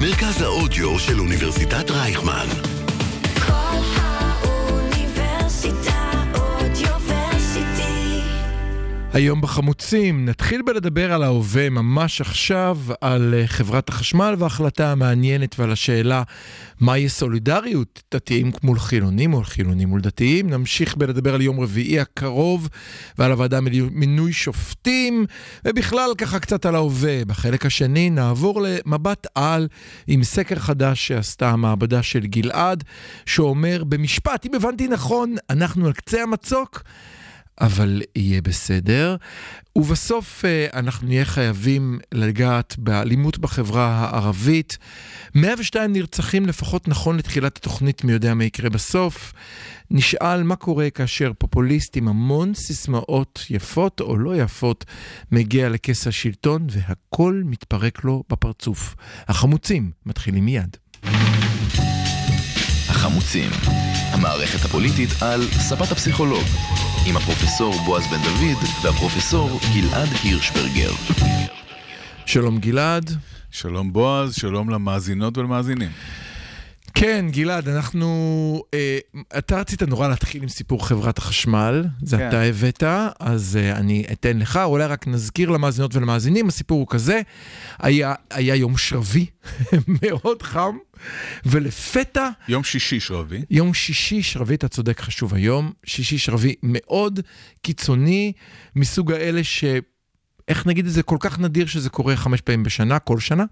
מרכז האודיו של אוניברסיטת רייכמן. היום בחמוצים נתחיל בלדבר על ההווה ממש עכשיו, על אה, חברת החשמל וההחלטה המעניינת ועל השאלה מהי סולידריות, דתיים מול חילונים או חילונים מול דתיים. נמשיך בלדבר על יום רביעי הקרוב ועל הוועדה מינוי שופטים, ובכלל ככה קצת על ההווה. בחלק השני נעבור למבט על עם סקר חדש שעשתה המעבדה של גלעד, שאומר במשפט, אם הבנתי נכון, אנחנו על קצה המצוק. אבל יהיה בסדר. ובסוף אה, אנחנו נהיה חייבים לגעת באלימות בחברה הערבית. 102 נרצחים לפחות נכון לתחילת התוכנית, מי יודע מה יקרה בסוף. נשאל מה קורה כאשר פופוליסט עם המון סיסמאות יפות או לא יפות מגיע לכס השלטון והכל מתפרק לו בפרצוף. החמוצים מתחילים מיד. החמוצים, המערכת הפוליטית על ספת הפסיכולוג, עם הפרופסור בועז בן דוד והפרופסור גלעד הירשברגר. שלום גלעד. שלום בועז, שלום למאזינות ולמאזינים. כן, גלעד, אנחנו... אה, אתה רצית נורא להתחיל עם סיפור חברת החשמל, זה כן. אתה הבאת, אז אה, אני אתן לך, אולי רק נזכיר למאזינות ולמאזינים, הסיפור הוא כזה, היה, היה יום שרבי, מאוד חם, ולפתע, יום שישי שרבי. יום שישי שרבי, אתה צודק, חשוב היום, שישי שרבי מאוד קיצוני, מסוג האלה ש... איך נגיד את זה, כל כך נדיר שזה קורה חמש פעמים בשנה, כל שנה.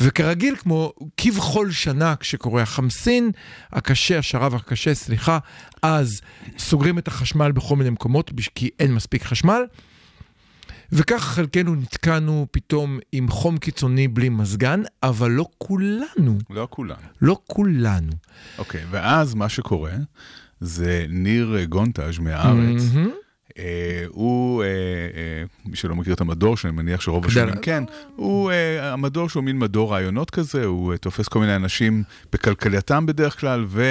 וכרגיל, כמו כבכל שנה כשקורה החמסין, הקשה, השרב הקשה, סליחה, אז סוגרים את החשמל בכל מיני מקומות, כי אין מספיק חשמל. וכך חלקנו נתקענו פתאום עם חום קיצוני בלי מזגן, אבל לא כולנו, לא כולנו. לא כולנו. אוקיי, ואז מה שקורה זה ניר גונטאז' מהארץ. מהמם. אה, הוא, אה, אה, מי שלא מכיר את המדור, שאני מניח שרוב כדאי השנים כן, הוא, המדור שהוא מין מדור רעיונות כזה, הוא תופס כל מיני אנשים בכלכלייתם בדרך כלל, ו,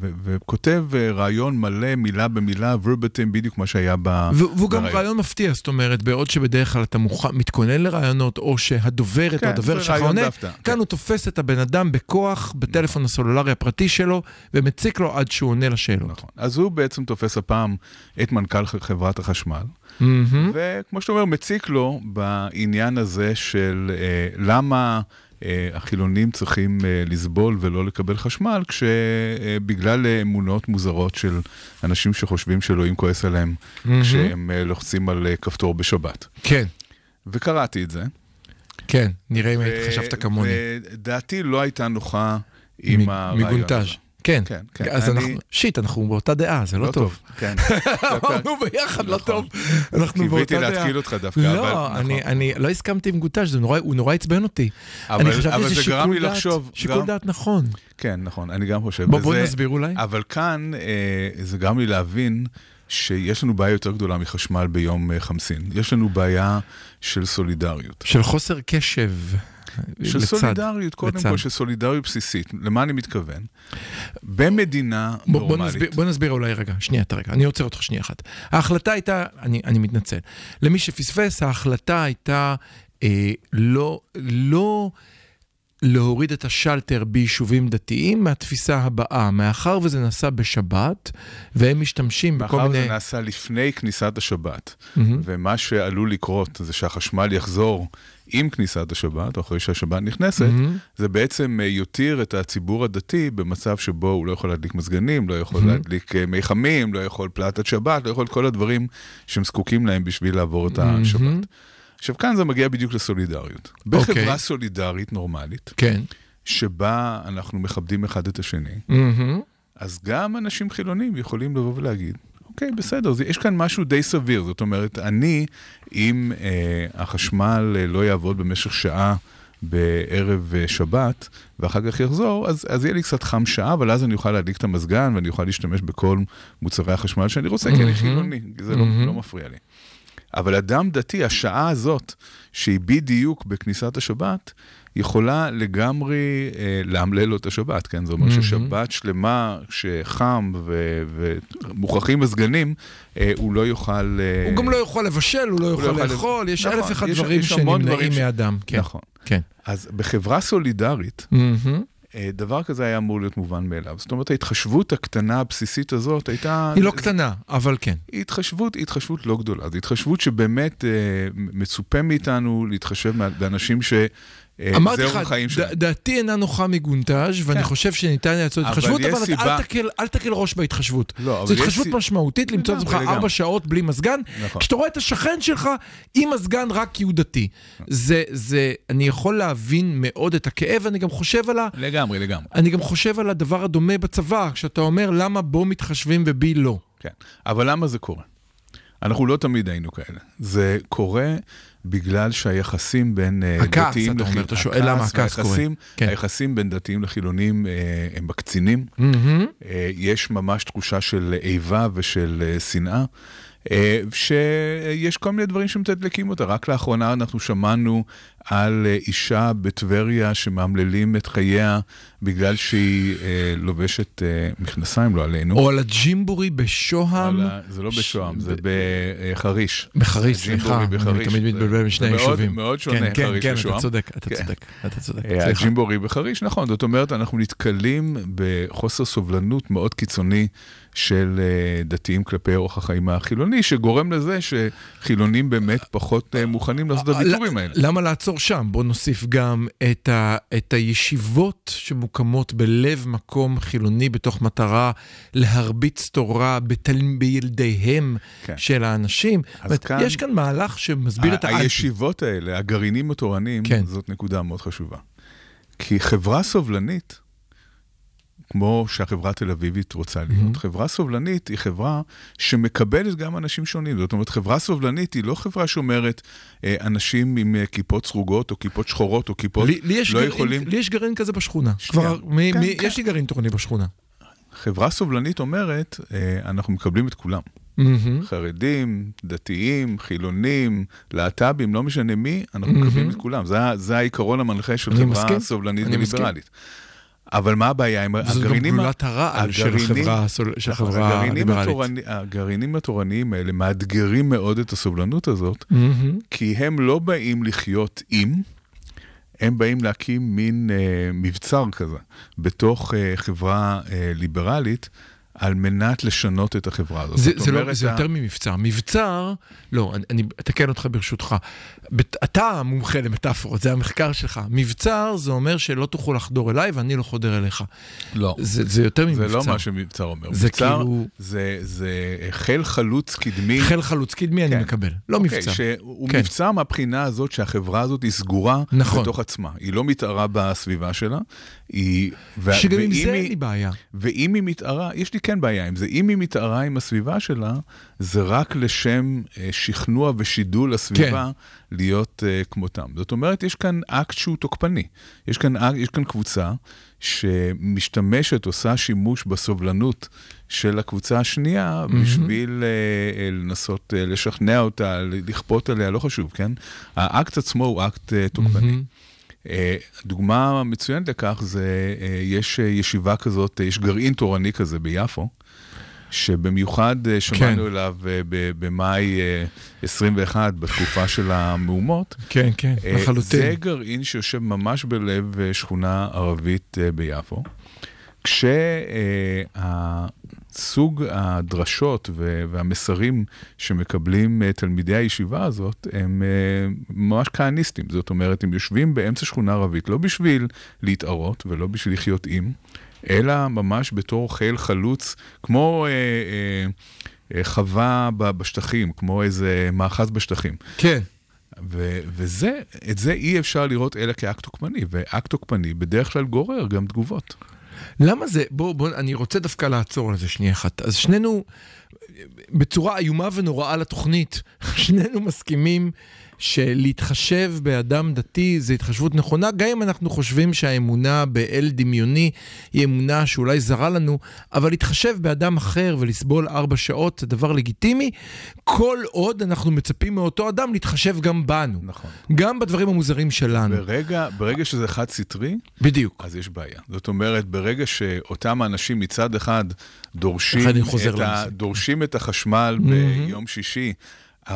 ו, וכותב רעיון מלא, מילה במילה, ורבטים, בדיוק מה שהיה ב... והוא גם. רעיון מפתיע, זאת אומרת, בעוד שבדרך כלל אתה מתכונן לרעיונות, או שהדוברת או כן, הדובר זה שלך עונה, כאן כן. הוא תופס את הבן אדם בכוח, בטלפון הסלולרי הפרטי שלו, ומציק לו עד שהוא עונה לשאלות. נכון. אז הוא בעצם תופס הפעם את מנכ"ל ח- חברת החשמל, מהמם. וכמו שאתה אומר, מציק לו בעניין הזה של אה, למה אה, החילונים צריכים אה, לסבול ולא לקבל חשמל, כשבגלל אה, אמונות מוזרות של אנשים שחושבים שאלוהים כועס עליהם מהמם. כשהם אה, לוחצים על אה, כפתור בשבת. כן, וקראתי את זה. כן, נראה אם ו- חשבת כמוני. ודעתי לא הייתה נוחה עם מ- הרעיון הזה. מגונטאז'. כן, כן, כן. אז אני- אנחנו, שיט, אנחנו באותה דעה, זה לא טוב. כן. אמרנו ביחד, לא נכון. טוב. אנחנו באותה קיוויתי דעה. להתקיל אותך דווקא, לא, אבל- אני- נכון. אני לא הסכמתי עם זה נורא- הוא נורא עצבן אותי. אבל- אני חשבתי שזה שיקול דעת- לחשוב, שיקול גרם- דעת נכון. כן, נכון, אני גם חושב. בוא- בוא נסביר אולי. אבל כאן אה, זה גרם לי להבין שיש לנו בעיה יותר גדולה מחשמל ביום אה, חמסין. יש לנו בעיה של סולידריות. של חוסר קשב. של לצד, סולידריות, קודם לצד. כל, של סולידריות בסיסית. למה אני מתכוון? במדינה בוא, בוא, נורמלית... נסביר, בוא נסביר אולי רגע, שנייה, רגע, אני עוצר אותך שנייה אחת. ההחלטה הייתה, אני, אני מתנצל, למי שפספס, ההחלטה הייתה אה, לא, לא להוריד את השלטר ביישובים דתיים מהתפיסה הבאה, מאחר וזה נעשה בשבת, והם משתמשים בכל מאחר מיני... זה נעשה לפני כניסת השבת, מהמם. ומה שעלול לקרות זה שהחשמל יחזור עם כניסת השבת, או אחרי שהשבת נכנסת, מהמם. זה בעצם אה, יותיר את הציבור הדתי במצב שבו הוא לא יכול להדליק מזגנים, לא יכול להדליק אה, מי חמים, לא יכול פלטת שבת, לא יכול את כל הדברים שהם זקוקים להם בשביל לעבור את השבת. עכשיו כאן זה מגיע בדיוק לסולידריות. אוקיי. בחברה סולידרית נורמלית, כן. שבה אנחנו מכבדים אחד את השני, מהמם. אז גם אנשים חילונים יכולים לבוא ולהגיד, אוקיי, בסדר, זה, יש כאן משהו די סביר. זאת אומרת, אני, אם אה, החשמל אה, לא יעבוד במשך שעה בערב אה, שבת, ואחר כך יחזור, אז, אז יהיה לי קצת חם שעה, אבל אז אני אוכל להדליק את המזגן, ואני אוכל להשתמש בכל מוצרי החשמל שאני רוצה, כי אני מהמם. חילוני, זה לא, מהמם. לא מפריע לי. אבל אדם דתי, השעה הזאת, שהיא בדיוק בכניסת השבת, יכולה לגמרי אה, לאמלל לו את השבת, כן? זה אומר מהמם. ששבת שלמה, שחם ו- ומוכרחים מזגנים, אה, הוא לא יוכל... אה, הוא גם לא יוכל לבשל, הוא לא לא יוכל יוכל לב- לאכול, יש נכון, אלף אחד יש- דברים שנמנעים ש- מאדם. כן, נכון. כן. אז בחברה סולידרית, מהמם. אה, דבר כזה היה אמור להיות מובן מאליו. זאת אומרת, ההתחשבות הקטנה הבסיסית הזאת הייתה... היא לא קטנה, אבל כן. היא התחשבות, היא התחשבות לא גדולה. זו התחשבות שבאמת אה, מצופה מאיתנו להתחשב באנשים ש... אה, אמרתי לך. דעתי אינה נוחה מגונטאז' ואני כן. חושב שניתן לעשות התחשבות, אבל אל תקל- ראש בהתחשבות. לא, זו התחשבות משמעותית למצוא את עצמך ארבע. שעות בלי מזגן, נכון. כשאתה רואה את השכן שלך עם מזגן רק כי הוא דתי. זה, אני יכול להבין מאוד את הכאב, אני גם חושב על ה... לגמרי, לגמרי. אני גם חושב על הדבר הדומה בצבא, כשאתה אומר למה בו מתחשבים ובי לא. כן. אבל למה זה קורה? אנחנו לא תמיד היינו כאלה. זה קורה בגלל שהיחסים בין אה, הכעס, דתיים לחילונים... אתה שואל למה הכעס קורה. כן. היחסים בין דתיים לחילונים אה, הם. מהמם. אה, יש ממש תחושה של איבה ושל אה, שנאה, אה, שיש כל מיני דברים שמתדלקים אותה. רק לאחרונה אנחנו שמענו על אה, אישה בטבריה שמאמללים את חייה בגלל שהיא אה, לובשת אה, מכנסיים, לא עלינו. או על הג'ימבורי בשוהם. ה- זה לא בשוהם, זה בחריש. בחריש, הג'ימבורי סליחה, אני בחריש. תמיד מתבלבל בין שני זה מאוד- היישובים. מאוד שונה, כן, כן, חריש כן, ושוהם. אתה צודק, אתה כן. צודק, אתה צודק. אה. הג'ימבורי בחריש, נכון, זאת אומרת, אנחנו נתקלים בחוסר סובלנות מאוד קיצוני של אה, דתיים כלפי אורח החיים החילוני, שגורם לזה שחילונים באמת פחות אה, מוכנים לעשות את הוויתורים האלה. למה לעצור שם? בוא נוסיף גם את, ה, את הישיבות שמוקמות בלב מקום חילוני בתוך מטרה להרביץ תורה בתל... בילדיהם כן. של האנשים. אומרת, כאן- יש כאן מהלך שמסביר את ה- האנטי. הישיבות האלה, הגרעינים התורניים, כן. זאת נקודה מאוד חשובה. כי חברה סובלנית, כמו שהחברה התל אביבית רוצה להיות, חברה סובלנית היא חברה שמקבלת גם אנשים שונים. זאת אומרת, חברה סובלנית היא לא חברה שאומרת אה, אנשים עם אה, כיפות סרוגות, או כיפות שחורות, או כיפות לי, לי, יש לא גרעין, יכולים... לי יש גרעין כזה בשכונה. שנייה. כבר, מ, כן, מ, כן. יש לי גרעין תורני בשכונה. חברה סובלנית אומרת, אה, אנחנו מקבלים את כולם. מהמם. חרדים, דתיים, חילונים, להט"בים, לא משנה מי, אנחנו מקבלים את כולם. זה, זה העיקרון המנחה של חברה מסכים, סובלנית אני מסכים. אבל מה הבעיה עם גם הגרעינים... ה- גלולת הרעל של החברה, נכון, הליברלית. הגרעינים התורניים האלה מאתגרים מאוד את הסובלנות הזאת. כי הם לא באים לחיות עם, הם באים להקים מין אה, מבצר כזה בתוך אה, חברה אה, ליברלית, על מנת לשנות את החברה הזאת. זה, זה, לא, זה ה- יותר ממבצר. מבצר, לא, אני, אני אתקן אותך ברשותך. אתה המומחה למטאפורות, זה המחקר שלך. מבצר זה אומר שלא תוכל לחדור אליי ואני לא חודר אליך. לא. זה, זה יותר זה ממבצר. לא מה שמבצר אומר. זה מבצר כאילו- זה, זה חיל חלוץ קדמי. חיל חלוץ קדמי אני כן. מקבל, לא אוקיי, מבצר. שהוא כן. מבצר מהבחינה הזאת שהחברה הזאת היא סגורה נכון. בתוך עצמה. היא לא מתערה בסביבה שלה. היא... ו- שגם עם זה אין לי בעיה. ואם היא מתערה, יש לי כן בעיה עם זה, אם היא מתערה עם הסביבה שלה, זה רק לשם אה, שכנוע ושידול הסביבה כן. להיות אה, כמותם. זאת אומרת, יש כאן אקט שהוא תוקפני. יש כאן, יש כאן קבוצה שמשתמשת, עושה שימוש בסובלנות של הקבוצה השנייה בשביל אה, אה, לנסות אה, לשכנע אותה, לכפות עליה, לא חשוב, כן? האקט עצמו הוא אקט אה, תוקפני. אה, דוגמה מצוינת לכך זה, אה, יש אה, ישיבה כזאת, אה, יש גרעין תורני כזה ביפו, שבמיוחד אה, שמענו כן. אליו אה, במאי אה, 21, בתקופה של המהומות. כן, כן, אה, לחלוטין. זה גרעין שיושב ממש בלב אה, שכונה ערבית אה, ביפו, כשהסוג הדרשות והמסרים שמקבלים אה, תלמידי הישיבה הזאת הם אה, ממש כהניסטים. זאת אומרת, הם יושבים באמצע שכונה ערבית לא בשביל להתערות ולא בשביל לחיות עם, אלא ממש בתור חיל חלוץ, כמו... אה, אה, אה, חווה בשטחים, כמו איזה מאחז בשטחים. כן. ו- וזה, את זה אי אפשר לראות אלא כאקט תוקפני, ואקט תוקפני בדרך כלל גורר גם תגובות. למה זה, בוא, בוא, אני רוצה דווקא לעצור על זה שנייה אחת. אז שנינו, בצורה איומה ונוראה לתוכנית, שנינו מסכימים שלהתחשב באדם דתי זה התחשבות נכונה, גם אם אנחנו חושבים שהאמונה באל דמיוני היא אמונה שאולי זרה לנו, אבל להתחשב באדם אחר ולסבול ארבע שעות זה דבר לגיטימי, כל עוד אנחנו מצפים מאותו אדם להתחשב גם בנו. נכון. גם בדברים המוזרים שלנו. ברגע, ברגע שזה חד סטרי, בדיוק. אז יש בעיה. זאת אומרת, ברגע שאותם האנשים מצד אחד דורשים, את, ה. דורשים את החשמל ביום שישי,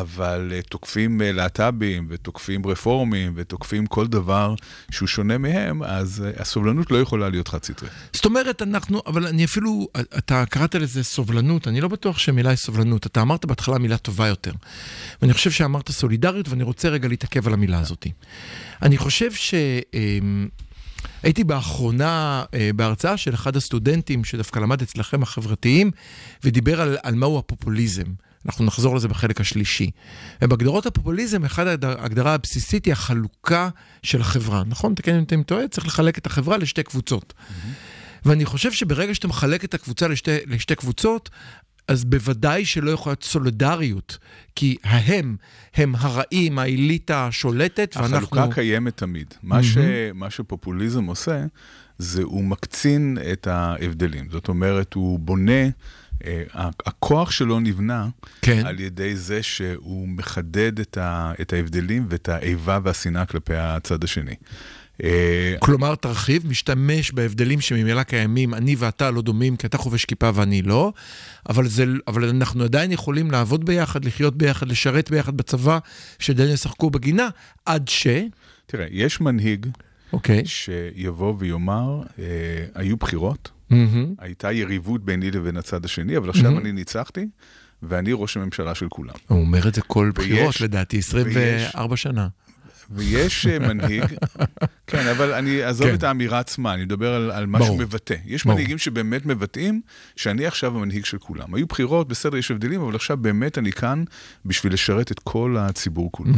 אבל אה, תוקפים אה, להט"בים ותוקפים רפורמים ותוקפים כל דבר שהוא שונה מהם, אז אה, הסובלנות לא יכולה להיות חד סטרית. זאת אומרת, אנחנו, אבל אני אפילו, אתה קראת לזה סובלנות, אני לא בטוח שהמילה היא סובלנות. אתה אמרת בהתחלה מילה טובה יותר. ואני חושב שאמרת סולידריות, ואני רוצה רגע להתעכב על המילה הזאת. אני חושב ש... אמ, הייתי באחרונה אה, בהרצאה של אחד הסטודנטים שדווקא למד אצלכם החברתיים, ודיבר על, על מהו הפופוליזם. אנחנו נחזור לזה בחלק השלישי. ובהגדרות הפופוליזם, אחת ההגדר- ההגדרה הבסיסית היא החלוקה של החברה. נכון? תקן אם אני טועה, צריך לחלק את החברה לשתי קבוצות. ואני חושב שברגע שאתה מחלק את הקבוצה לשתי, לשתי קבוצות, אז בוודאי שלא יכולה להיות סולידריות, כי ההם הם הרעים, האליטה השולטת, ואנחנו... החלוקה קיימת תמיד. מה, ש, מה שפופוליזם עושה, זה הוא מקצין את ההבדלים. זאת אומרת, הוא בונה, הכוח שלו נבנה כן. על ידי זה שהוא מחדד את, ה, את ההבדלים ואת האיבה והשנאה כלפי הצד השני. אה, כלומר, תרחיב, משתמש בהבדלים שממילא קיימים, אני ואתה לא דומים, כי אתה חובש כיפה ואני לא, אבל, זה, אבל אנחנו עדיין יכולים לעבוד ביחד, לחיות ביחד, לשרת ביחד בצבא, שעדיין ישחקו בגינה, עד ש... תראה, יש מנהיג אוקיי. שיבוא ויאמר, אה, היו בחירות, מהמם. הייתה יריבות ביני לבין הצד השני, אבל עכשיו אני ניצחתי, ואני ראש הממשלה של כולם. הוא אומר את זה כל בחירות, ויש- לדעתי, 24 שנה. ויש אה, מנהיג, כן, אבל אני אעזוב כן. את האמירה עצמה, אני מדבר על, על מה ברור. שהוא מבטא. יש ברור. מנהיגים שבאמת מבטאים שאני עכשיו המנהיג של כולם. היו בחירות, בסדר, יש הבדלים, אבל עכשיו באמת אני כאן בשביל לשרת את כל הציבור כולו.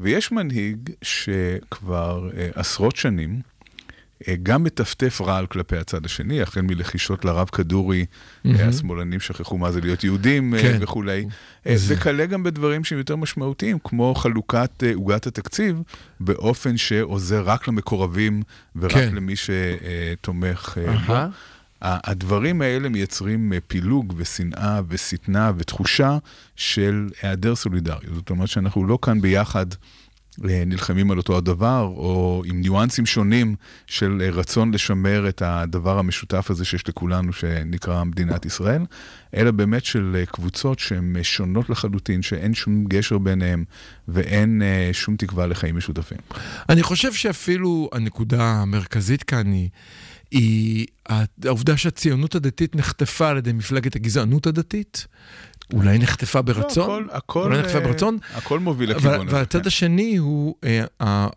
ויש מנהיג שכבר אה, עשרות שנים, גם מטפטף רעל כלפי הצד השני, החל מלחישות לרב כדורי, אה, השמאלנים שכחו מה זה להיות יהודים אה, כן. וכולי, אה, וכלה גם בדברים שהם יותר משמעותיים, כמו חלוקת אה, עוגת התקציב, באופן שעוזר רק למקורבים ורק כן. למי שתומך אה, בו. הדברים האלה מייצרים אה, פילוג ושנאה ושטנה ותחושה של היעדר סולידריות. זאת אומרת שאנחנו לא כאן ביחד אה, נלחמים על אותו הדבר, או עם ניואנסים שונים של אה, רצון לשמר את הדבר המשותף הזה שיש לכולנו, שנקרא מדינת ישראל, אלא באמת של אה, קבוצות שהן אה, שונות לחלוטין, שאין שום גשר ביניהן ואין שום תקווה לחיים משותפים. אני חושב שאפילו הנקודה המרכזית כאן היא, היא העובדה שהציונות הדתית נחטפה על ידי מפלגת הגזענות הדתית. אולי נחטפה ברצון, לא, הכל, הכל, אולי נחטפה אה, ברצון, הכל מוביל לכיוון הזה. והצד כן. השני הוא אה,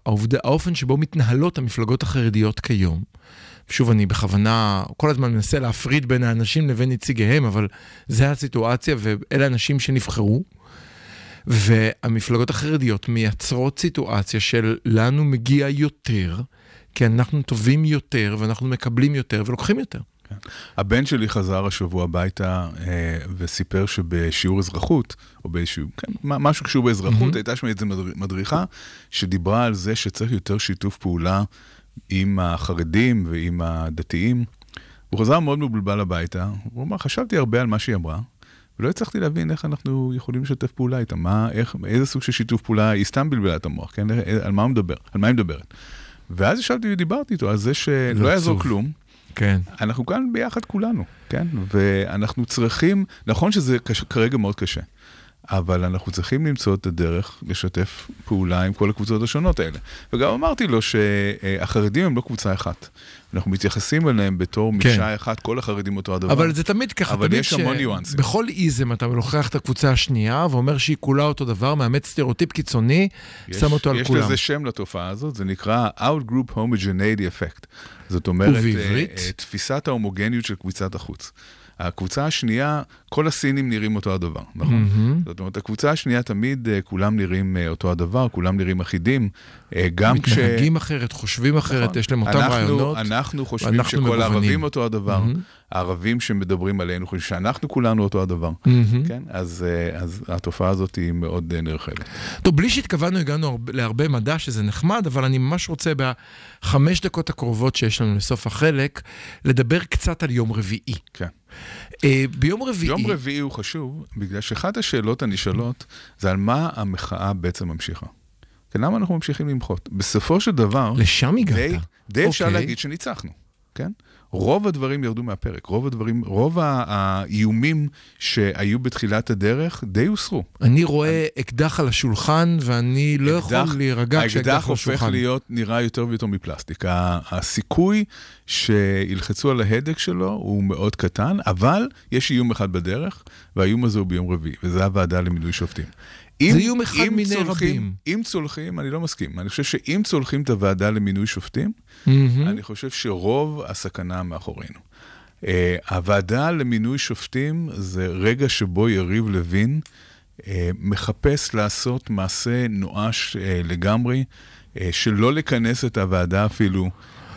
העובדה, האופן שבו מתנהלות המפלגות החרדיות כיום. שוב, אני בכוונה כל הזמן מנסה להפריד בין האנשים לבין נציגיהם, אבל זה הסיטואציה ואלה האנשים שנבחרו. והמפלגות החרדיות מייצרות סיטואציה של לנו מגיע יותר, כי אנחנו טובים יותר ואנחנו מקבלים יותר ולוקחים יותר. הבן שלי חזר השבוע הביתה אה, וסיפר שבשיעור אזרחות, או באיזשהו, כן, משהו קשור באזרחות, הייתה שם איזו מדר- מדריכה שדיברה על זה שצריך יותר שיתוף פעולה עם החרדים ועם הדתיים. הוא חזר מאוד מבולבל הביתה, הוא אמר, חשבתי הרבה על מה שהיא אמרה, ולא הצלחתי להבין איך אנחנו יכולים לשתף פעולה איתה, מה, איך, איזה סוג של שיתוף פעולה, היא סתם בלבלה את המוח, כן? על מה הוא מדבר, על מה היא מדברת. ואז ישבתי ודיברתי איתו על זה שלא יעזור. כלום. כן. אנחנו כאן ביחד כולנו, כן? ואנחנו צריכים, נכון שזה קש, כרגע מאוד קשה, אבל אנחנו צריכים למצוא את הדרך לשתף פעולה עם כל הקבוצות השונות האלה. וגם אמרתי לו שהחרדים הם לא קבוצה אחת. אנחנו מתייחסים אליהם בתור כן. מקשה אחת, כל החרדים אותו הדבר. אבל זה תמיד ככה, אבל תמיד יש המון ניואנסים. בכל איזם אתה לוקח את הקבוצה השנייה ואומר שהיא כולה אותו דבר, מאמץ סטריאוטיפ קיצוני, יש, שם אותו על יש כולם. לזה שם לתופעה הזאת, זה נקרא Out-Group Homogeneity Effect. זאת אומרת, ובעברית? אה, אה, תפיסת ההומוגניות של קבוצת החוץ. הקבוצה השנייה, כל הסינים נראים אותו הדבר, נכון? מהמם. זאת אומרת, הקבוצה השנייה תמיד אה, כולם נראים אה, אותו הדבר, כולם נראים אחידים. אה, גם כש... מתנהגים אחרת, חושבים אחרת, נכון. יש להם אותם אנחנו- רעיונות. אנחנו חושבים שכל מגוונים. הערבים אותו הדבר, מהמם. הערבים שמדברים עלינו חושבים שאנחנו כולנו אותו הדבר, מהמם. כן? אז, אה, אז התופעה הזאת היא מאוד אה, נרחבת. טוב, בלי שהתכוונו, הגענו הרבה- להרבה מדע, שזה נחמד, אבל אני ממש רוצה בחמש דקות הקרובות שיש לנו לסוף החלק, לדבר קצת על יום רביעי. כן. אה, ביום רביעי... יום רביעי הוא חשוב, בגלל שאחת השאלות הנשאלות זה על מה המחאה בעצם ממשיכה. כן, למה אנחנו ממשיכים למחות? בסופו של דבר, לשם הגעת. די, די אפשר אוקיי. להגיד שניצחנו, כן? רוב הדברים ירדו מהפרק, רוב הדברים, רוב האיומים שהיו בתחילת הדרך די הוסרו. אני רואה אקדח על השולחן, ואני לא יכול אקדח- להירגע האקדח כשאקדח על הופך השולחן. להיות נראה יותר ויותר מפלסטיק. הסיכוי שילחצו על ההדק שלו הוא מאוד קטן, אבל יש איום אחד בדרך, והאיום הזה הוא ביום רביעי, וזה הוועדה למינוי שופטים. אם- איום אחד אם מיני צולחים- רבים. אם צולחים, אני לא מסכים. אני חושב שאם צולחים את הוועדה למינוי שופטים, מהמם. אני חושב שרוב הסכנה מאחורינו. Uh, הוועדה למינוי שופטים זה רגע שבו יריב לוין uh, מחפש לעשות מעשה נואש uh, לגמרי, uh, שלא לכנס את הוועדה אפילו,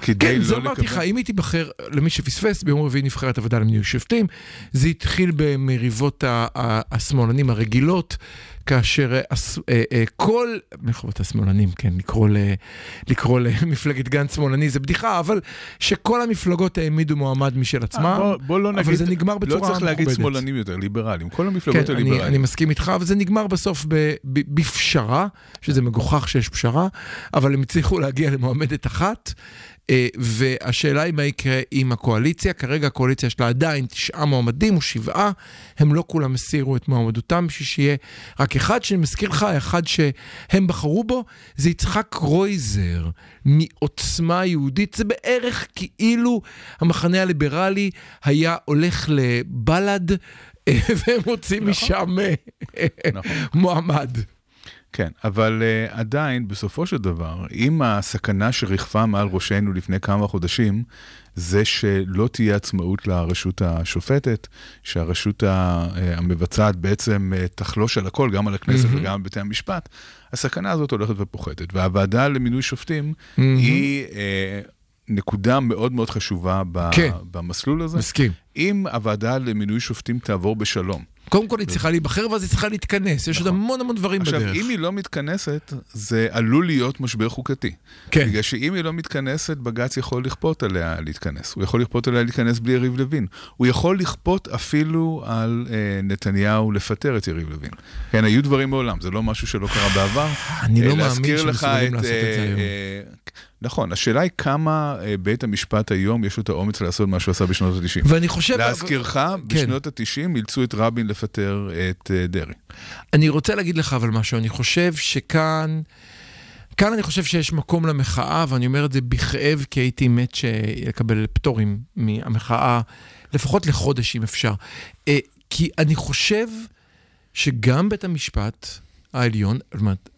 כדי כן, לא זה אמרתי לך, לקבל... אם היא תיבחר, למי שפספס, ביום רביעי נבחרת הוועדה למינוי שופטים, זה התחיל במריבות השמאלנים הרגילות, כאשר אה, אה, אה, כל, מריבות השמאלנים, כן, לקרוא ל- לקרוא למפלגת גנץ שמאלני זה בדיחה, אבל שכל המפלגות העמידו מועמד משל עצמם, בוא, בוא לא נגיד, אבל זה נגמר בצורה לא צריך להגיד מכובדת. שמאלנים יותר, ליברלים. כל כן, המפלגות אני, הליברליים. אני מסכים איתך, אבל זה נגמר בסוף ב, ב, בפשרה, שזה מגוחך שיש פשרה, אבל הם הצליחו להגיע למועמדת אחת, והשאלה היא מה יקרה עם הקואליציה. כרגע הקואליציה שלה עדיין תשעה מועמדים או שבעה, הם לא כולם הסירו את מועמדותם בשביל שיהיה רק אחד, שאני מזכיר לך, האחד שהם בחרו בו, זה יצחק קרויזר מעוצמה יהודית. זה בערך כאילו המחנה הליברלי היה הולך לבל"ד. אה, והם מוצאים משם אה, נכון. מועמד. כן, אבל uh, עדיין, בסופו של דבר, אם הסכנה שריחפה מעל ראשנו לפני כמה חודשים, זה שלא תהיה עצמאות לרשות השופטת, שהרשות ה- uh, המבצעת בעצם uh, תחלוש על הכל, גם על הכנסת מהמם. וגם על בתי המשפט, הסכנה הזאת הולכת ופוחתת. והוועדה למינוי שופטים מהמם. היא uh, נקודה מאוד מאוד חשובה ב- כן. במסלול הזה. מסכים. אם הוועדה למינוי שופטים תעבור בשלום, קודם כל היא צריכה להיבחר ואז היא צריכה להתכנס, יש עוד המון המון דברים עכשיו, בדרך. אם היא לא מתכנסת, זה עלול להיות משבר חוקתי. כן. בגלל שאם היא לא מתכנסת, בג"ץ יכול לכפות עליה להתכנס. הוא יכול לכפות עליה להתכנס בלי יריב לוין. הוא יכול לכפות אפילו על אה, נתניהו לפטר את יריב לוין. כן, היו דברים מעולם, זה לא משהו שלא קרה בעבר. אני לא אה, מאמין להזכיר שהם לך מסוגלים לעשות את זה אה, היום. נכון, השאלה היא כמה אה, בית המשפט היום יש לו את האומץ לעשות מה שהוא עשה בשנות ה-90. ואני חושב... להזכירך, כן. בשנות ה-90 אילצו את רבין לפטר את אה, דרעי. אני רוצה להגיד לך אבל משהו, אני חושב שכאן, כאן אני חושב שיש מקום למחאה, ואני אומר את זה בכאב, כי הייתי מת לקבל פטורים מהמחאה, לפחות לחודש אם אפשר. אה, כי אני חושב שגם בית המשפט העליון, זאת אומרת,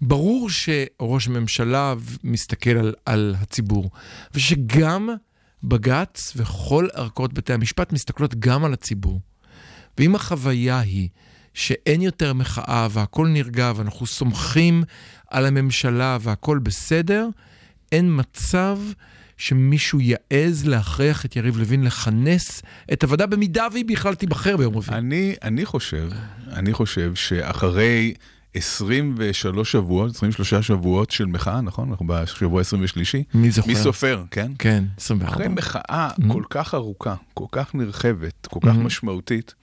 ברור שראש הממשלה מסתכל על, על הציבור, ושגם בג"ץ וכל ערכאות בתי המשפט מסתכלות גם על הציבור. ואם החוויה היא שאין יותר מחאה והכל נרגע ואנחנו סומכים על הממשלה והכל בסדר, אין מצב שמישהו יעז להכריח את יריב לוין לכנס את הוועדה במידה והיא בכלל תיבחר ביום רביעי. אני, אני חושב, אני חושב שאחרי 23 שבועות, 23 שבועות של מחאה, נכון? אנחנו בשבוע 23. מי זוכר? מי סופר, כן? כן, 24. אחרי מחאה Mhm. כל כך ארוכה, כל כך נרחבת, כל כך Mhm. משמעותית,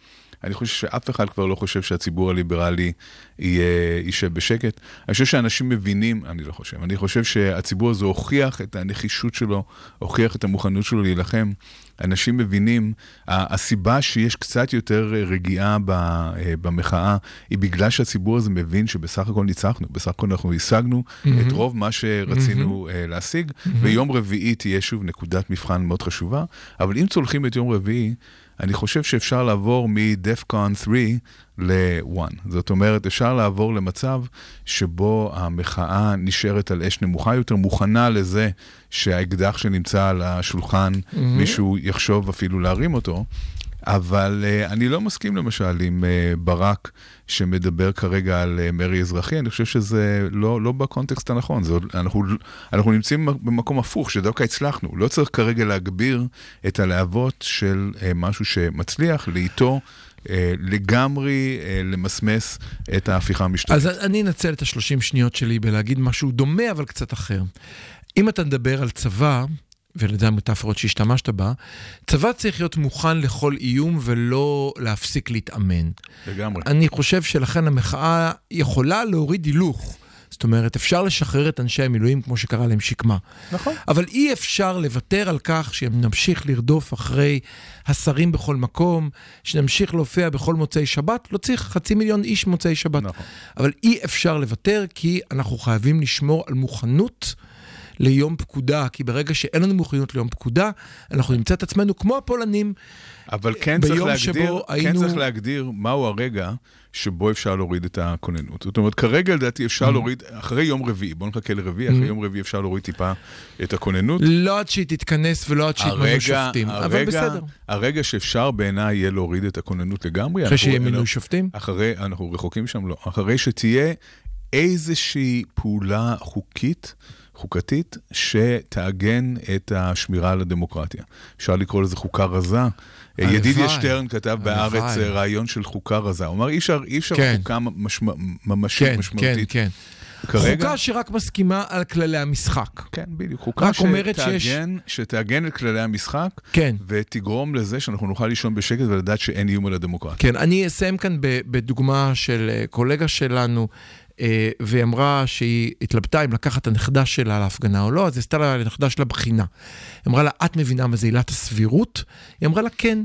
אני חושב שאף אחד כבר לא חושב שהציבור הליברלי יישב בשקט. אני חושב שאנשים מבינים, אני לא חושב, אני חושב שהציבור הזה הוכיח את הנחישות שלו, הוכיח את המוכנות שלו להילחם. אנשים מבינים, הסיבה שיש קצת יותר אה, רגיעה אה, במחאה, היא בגלל שהציבור הזה מבין שבסך הכל ניצחנו, בסך הכל אנחנו השגנו Mhm. את רוב מה שרצינו אה, להשיג, ויום רביעי תהיה שוב נקודת מבחן מאוד חשובה, אבל אם צולחים את יום רביעי, אני חושב שאפשר לעבור מ-DEFCON 3 ל-1. זאת אומרת, אפשר לעבור למצב שבו המחאה נשארת על אש נמוכה יותר, מוכנה לזה שהאקדח שנמצא על השולחן, Mhm. מישהו יחשוב אפילו להרים אותו. אבל אה, אני לא מסכים למשל עם אה, ברק שמדבר כרגע על אה, מרי אזרחי, אני חושב שזה לא, לא בקונטקסט הנכון, זה, אנחנו, אנחנו נמצאים במקום הפוך, שדווקא הצלחנו. לא צריך כרגע להגביר את הלהבות של אה, משהו שמצליח, לאיתו לגמרי אה, למסמס את ההפיכה המשטרית. אז אני אנצל את השלושים שניות שלי בלהגיד משהו דומה אבל קצת אחר. אם אתה מדבר על צבא, ולזה המטאפורות שהשתמשת בה, צבא צריך להיות מוכן לכל איום ולא להפסיק להתאמן. לגמרי. אני חושב שלכן המחאה יכולה להוריד הילוך. זאת אומרת, אפשר לשחרר את אנשי המילואים כמו שקרה להם שקמה. נכון. אבל אי אפשר לוותר על כך שנמשיך לרדוף אחרי השרים בכל מקום, שנמשיך להופיע בכל מוצאי שבת, לא צריך חצי מיליון איש מוצאי שבת. נכון. אבל אי אפשר לוותר כי אנחנו חייבים לשמור על מוכנות ליום פקודה, כי ברגע שאין לנו מוכנות ליום פקודה, אנחנו נמצא את עצמנו כמו הפולנים. אבל כן צריך, להגדיר, כן היינו- צריך להגדיר מהו הרגע שבו אפשר להוריד את הכוננות. זאת אומרת, כרגע לדעתי אפשר להוריד, אחרי יום רביעי, בואו נחכה לרביעי, אחרי יום רביעי אפשר להוריד טיפה את הכוננות. לא עד שהיא תתכנס ולא עד שיתמנו שופטים, אבל הרגע, בסדר. הרגע שאפשר בעיניי יהיה להוריד את הכוננות לגמרי. אחרי שיהיה מינוי שופטים? אחרי, אנחנו רחוקים שם, לא. אחרי שתהיה איזושהי פעולה חוקית, חוקתית, שתעגן את השמירה על הדמוקרטיה. אפשר לקרוא לזה חוקה רזה. הלוואי. ידידיה שטרן כתב הלוואי. אה, רעיון של חוקה רזה. הוא אמר, אי אפשר, אי אפשר כן. חוקה משמע, ממשית, כן, כן, משמעותית. כן. כרגע, חוקה שרק מסכימה על כללי המשחק. כן, בדיוק. חוקה רק אומרת שיש- שתעגן, שתעגן את כללי המשחק, כן. ותגרום לזה שאנחנו נוכל לישון בשקט ולדעת שאין איום על הדמוקרטיה. כן, אני אסיים כאן בדוגמה של אה, קולגה שלנו, אה, והיא אמרה שהיא התלבטה אם לקחת את הנכדה שלה להפגנה או לא, אז היא עשתה לה לנכדה שלה בחינה. היא אמרה לה, את מבינה מה זה עילת הסבירות? היא אמרה לה, כן.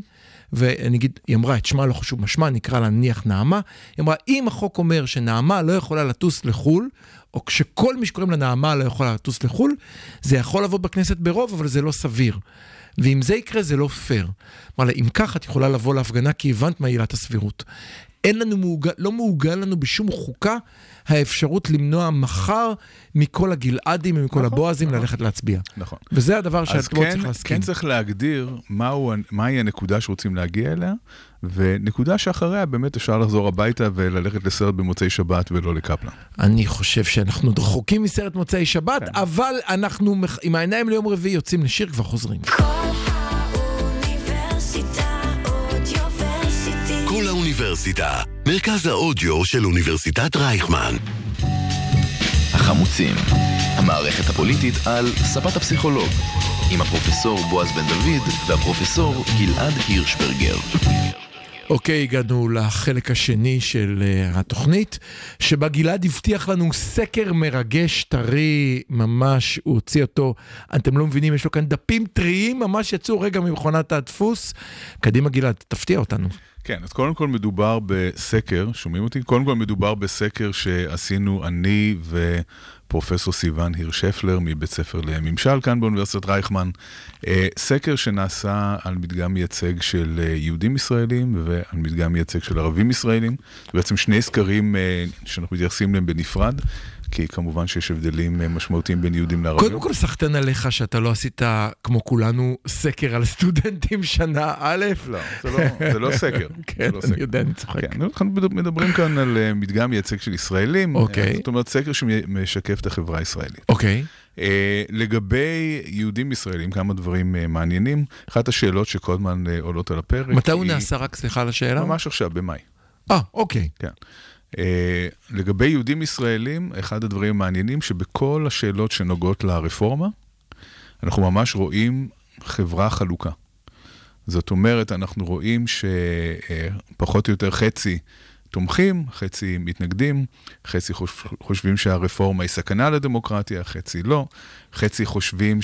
ואני אגיד, היא אמרה, את שמה לא חשוב משמע, נקרא לה נניח נעמה. היא אמרה, אם החוק אומר שנעמה לא יכולה לטוס לחו"ל, או כשכל מי שקוראים לה נעמה לא יכולה לטוס לחו"ל, זה יכול לבוא בכנסת ברוב, אבל זה לא סביר. ואם זה יקרה, זה לא פייר. אמר לה, אם כך, את יכולה לבוא להפגנה כי הבנת מה עילת הסבירות. אין לנו מעוגן, לא מעוגן לנו בשום חוקה האפשרות למנוע מחר מכל הגלעדים ומכל הבועזים ללכת להצביע. נכון. וזה הדבר אז שאת כן, צריך להסכים. כן צריך להגדיר מהו, מהי הנקודה שרוצים להגיע אליה, ונקודה שאחריה באמת אפשר לחזור הביתה וללכת לסרט במוצאי שבת ולא לקפלן. אני חושב שאנחנו רחוקים מסרט מוצאי שבת, כן. אבל אנחנו עם העיניים ליום רביעי יוצאים לשיר כבר חוזרים. כל האוניברסיטה. כל האוניברסיטה, מרכז האודיו של אוניברסיטת רייכמן. החמוצים, המערכת הפוליטית על ספת הפסיכולוג, עם הפרופסור בועז בן דוד והפרופסור גלעד הירשברגר. אוקיי, הגענו לחלק השני של uh, התוכנית, שבה גלעד הבטיח לנו סקר מרגש, טרי, ממש, הוא הוציא אותו, אתם לא מבינים, יש לו כאן דפים טריים, ממש יצאו רגע ממכונת הדפוס. קדימה גלעד, תפתיע אותנו. כן, אז קודם כל מדובר בסקר, שומעים אותי? קודם כל מדובר בסקר שעשינו אני ופרופסור סיון הירשפלר מבית ספר לממשל כאן באוניברסיטת רייכמן. אה, סקר שנעשה על מדגם מייצג של אה, יהודים ישראלים ועל מדגם מייצג של ערבים ישראלים. בעצם שני סקרים אה, שאנחנו מתייחסים אליהם בנפרד. כי כמובן שיש הבדלים אה, משמעותיים בין יהודים לערבים. קודם כל סחטיין עליך שאתה לא עשית, כמו כולנו, סקר על סטודנטים שנה א'. לא, זה לא, זה לא סקר. כן, לא אני סקר. יודע, אני צוחק. כן, אנחנו מדברים כאן על אה, מדגם מייצג של ישראלים. אוקיי. זאת אומרת, סקר שמשקף את החברה הישראלית. אוקיי. אה, לגבי יהודים ישראלים, כמה דברים אה, מעניינים. אחת השאלות שכל הזמן אה, עולות על הפרק. מתי הוא היא- נעשה? רק סליחה על השאלה. ממש עכשיו, במאי. אה, אוקיי. כן. אה, לגבי יהודים ישראלים, אחד הדברים המעניינים שבכל השאלות שנוגעות לרפורמה, אנחנו ממש רואים חברה חלוקה. זאת אומרת, אנחנו רואים שפחות או יותר חצי תומכים, חצי מתנגדים, חצי חוש- חושבים שהרפורמה היא סכנה לדמוקרטיה, חצי לא, חצי חושבים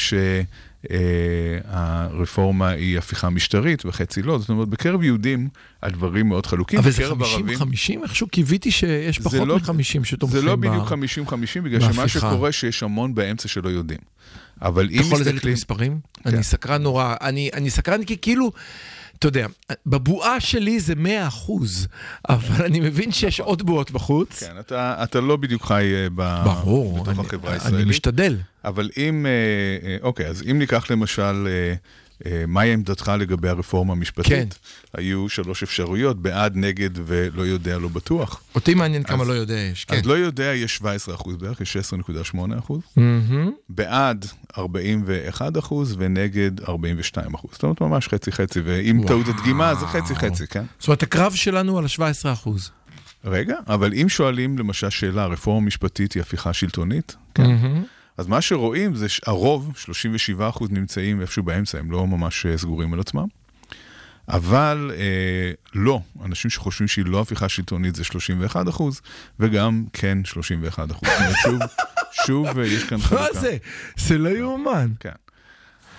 שהרפורמה היא הפיכה משטרית וחצי לא. זאת אומרת, בקרב יהודים הדברים מאוד חלוקים. אבל זה בקרב ערבים- 50-50? איכשהו קיוויתי שיש פחות לא- מ-50 שתומכים זה לא בדיוק 50-50, בגלל שמה בהפיכה. שקורה שיש המון באמצע שלא יודעים. אבל אם אתה יכול לדעת את מסתכלים... המספרים? כן. אני סקרן נורא. אני אני סקרן כי כאילו... אתה יודע, בבועה שלי זה 100 אחוז, אבל אני מבין שיש עוד בועות בחוץ. כן, אתה, אתה לא בדיוק חי אה, ב... ברור, בתוך אני- החברה אני הישראלית. משתדל. אבל אם, אה, אה, אוקיי, אז אם ניקח למשל מהי עמדתך לגבי הרפורמה המשפטית? כן. היו שלוש אפשרויות, בעד, נגד ולא יודע, לא בטוח. אותי מעניין כמה אז- לא יודע יש, כן. אז לא יודע, יש 17 אחוז בערך, יש 16.8 אחוז. מהמם. בעד 41 אחוז ונגד 42 אחוז. זאת אומרת, ממש חצי-חצי, ואם וואו. טעות הדגימה, זה חצי-חצי, כן? זאת אומרת, הקרב שלנו על ה-17 אחוז. רגע, אבל אם שואלים למשל שאלה, הרפורמה המשפטית היא הפיכה שלטונית? כן. אז מה שרואים זה שהרוב, 37 אחוז נמצאים איפשהו באמצע, הם לא ממש אה, סגורים על עצמם. אבל אה, לא, אנשים שחושבים שהיא לא הפיכה שלטונית זה 31 אחוז, וגם כן 31 אחוז. שוב, שוב אה, יש כאן חלוקה. מה זה? זה לא יאומן. כן.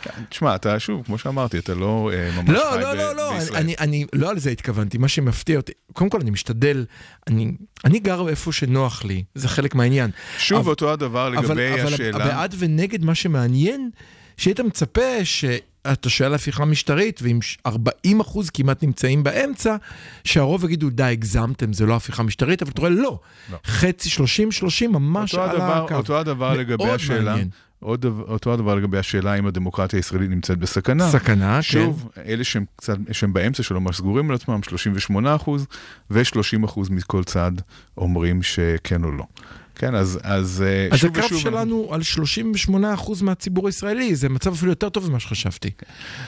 כן, תשמע, אתה שוב, כמו שאמרתי, אתה לא אה, ממש לא, חי לא, ב- לא, לא, בישראל. אני, אני לא על זה התכוונתי, מה שמפתיע אותי, קודם כל אני משתדל, אני, אני גר איפה שנוח לי, זה חלק מהעניין. שוב אבל- אותו הדבר אבל, לגבי אבל השאלה. הבעד ונגד מה שמעניין, שהיית מצפה שאתה שואל הפיכה משטרית, ואם ש- 40 אחוז כמעט נמצאים באמצע, שהרוב יגידו, די, הגזמתם, זה לא הפיכה משטרית, אבל אתה רואה, לא. לא. חצי, 30, 30, ממש על הדבר, הקו. אותו הדבר לגבי השאלה, מעניין. עוד, דבר- אותו הדבר לגבי השאלה אם הדמוקרטיה הישראלית נמצאת בסכנה. סכנה, כן. שוב, אלה שהם קצת, שהם באמצע שלא ממש סגורים על עצמם, 38 אחוז, ו-30 אחוז מכל צד אומרים שכן או לא. כן, אז, אז, אה, אז שוב הקרב ושוב, שלנו על 38% מהציבור הישראלי, זה מצב אפילו יותר טוב ממה שחשבתי.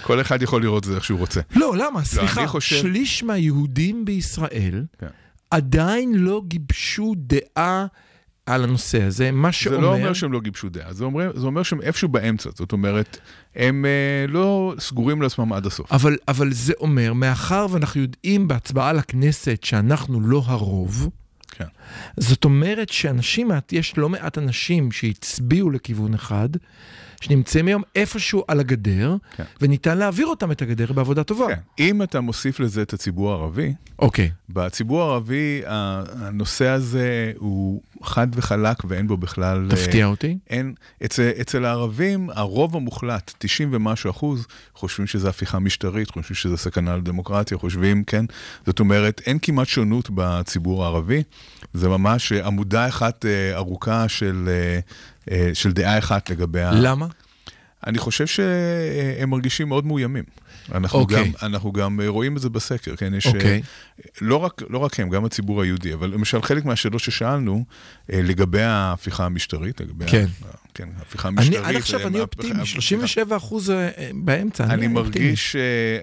כל אחד יכול לראות את זה איך שהוא רוצה. לא, למה? סליחה, אני חושב- שליש מהיהודים בישראל כן. עדיין לא גיבשו דעה על הנושא הזה, מה זה שאומר... לא אומר שהם לא גיבשו דעה, זה אומר, זה אומר שהם איפשהו באמצע, זאת אומרת, הם אה, לא סגורים לעצמם עד הסוף. אבל, אבל זה אומר, מאחר ואנחנו יודעים בהצבעה לכנסת שאנחנו לא הרוב, כן. זאת אומרת שאנשים, יש לא מעט אנשים שהצביעו לכיוון אחד, שנמצאים היום איפשהו על הגדר, כן. וניתן להעביר אותם את הגדר בעבודה טובה. כן. אם אתה מוסיף לזה את הציבור הערבי, אוקיי. בציבור הערבי הנושא הזה הוא חד וחלק ואין בו בכלל... אה, תפתיע אותי. אין, אצל, אצל הערבים, הרוב המוחלט, 90 ומשהו אחוז, חושבים שזה הפיכה משטרית, חושבים שזה סכנה לדמוקרטיה, חושבים, כן? זאת אומרת, אין כמעט שונות בציבור הערבי. זה ממש אה, עמודה אחת אה, ארוכה של, אה, של דעה אחת לגבי ה... למה? אני חושב שהם מרגישים מאוד מאוימים. אנחנו, אוקיי. גם, אנחנו גם אה, רואים את זה בסקר, כן? יש, אוקיי. אה, לא, רק, לא רק הם, גם הציבור היהודי, אבל למשל חלק מהשאלות ששאלנו אה, לגבי ההפיכה המשטרית, לגבי כן. ה, כן, ההפיכה אני, המשטרית. עד עכשיו אני אופטימי, אה, 37 אחוז באמצע, אני אופטימי. מרגיש,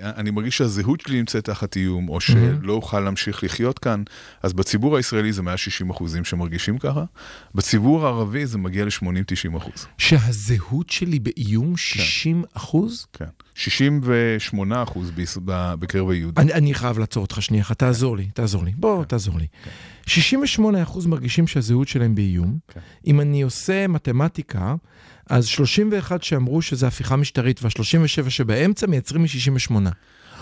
אני מרגיש שהזהות שלי נמצאת תחת איום, או שלא אוכל להמשיך לחיות כאן. אז בציבור הישראלי זה מעל 60 אחוזים שמרגישים ככה. בציבור הערבי זה מגיע ל-80-90 אחוז. שהזהות שלי באיום 60 אחוז? כן. 68 אחוז בקרב היהודים. אני, אני חייב לעצור אותך שנייה אחת, תעזור לי, תעזור לי. בוא, תעזור לי. 68 אחוז מרגישים שהזהות שלהם באיום. כן. אם אני עושה מתמטיקה, אז 31 שאמרו שזה הפיכה משטרית, וה-37 שבאמצע מייצרים מ-68.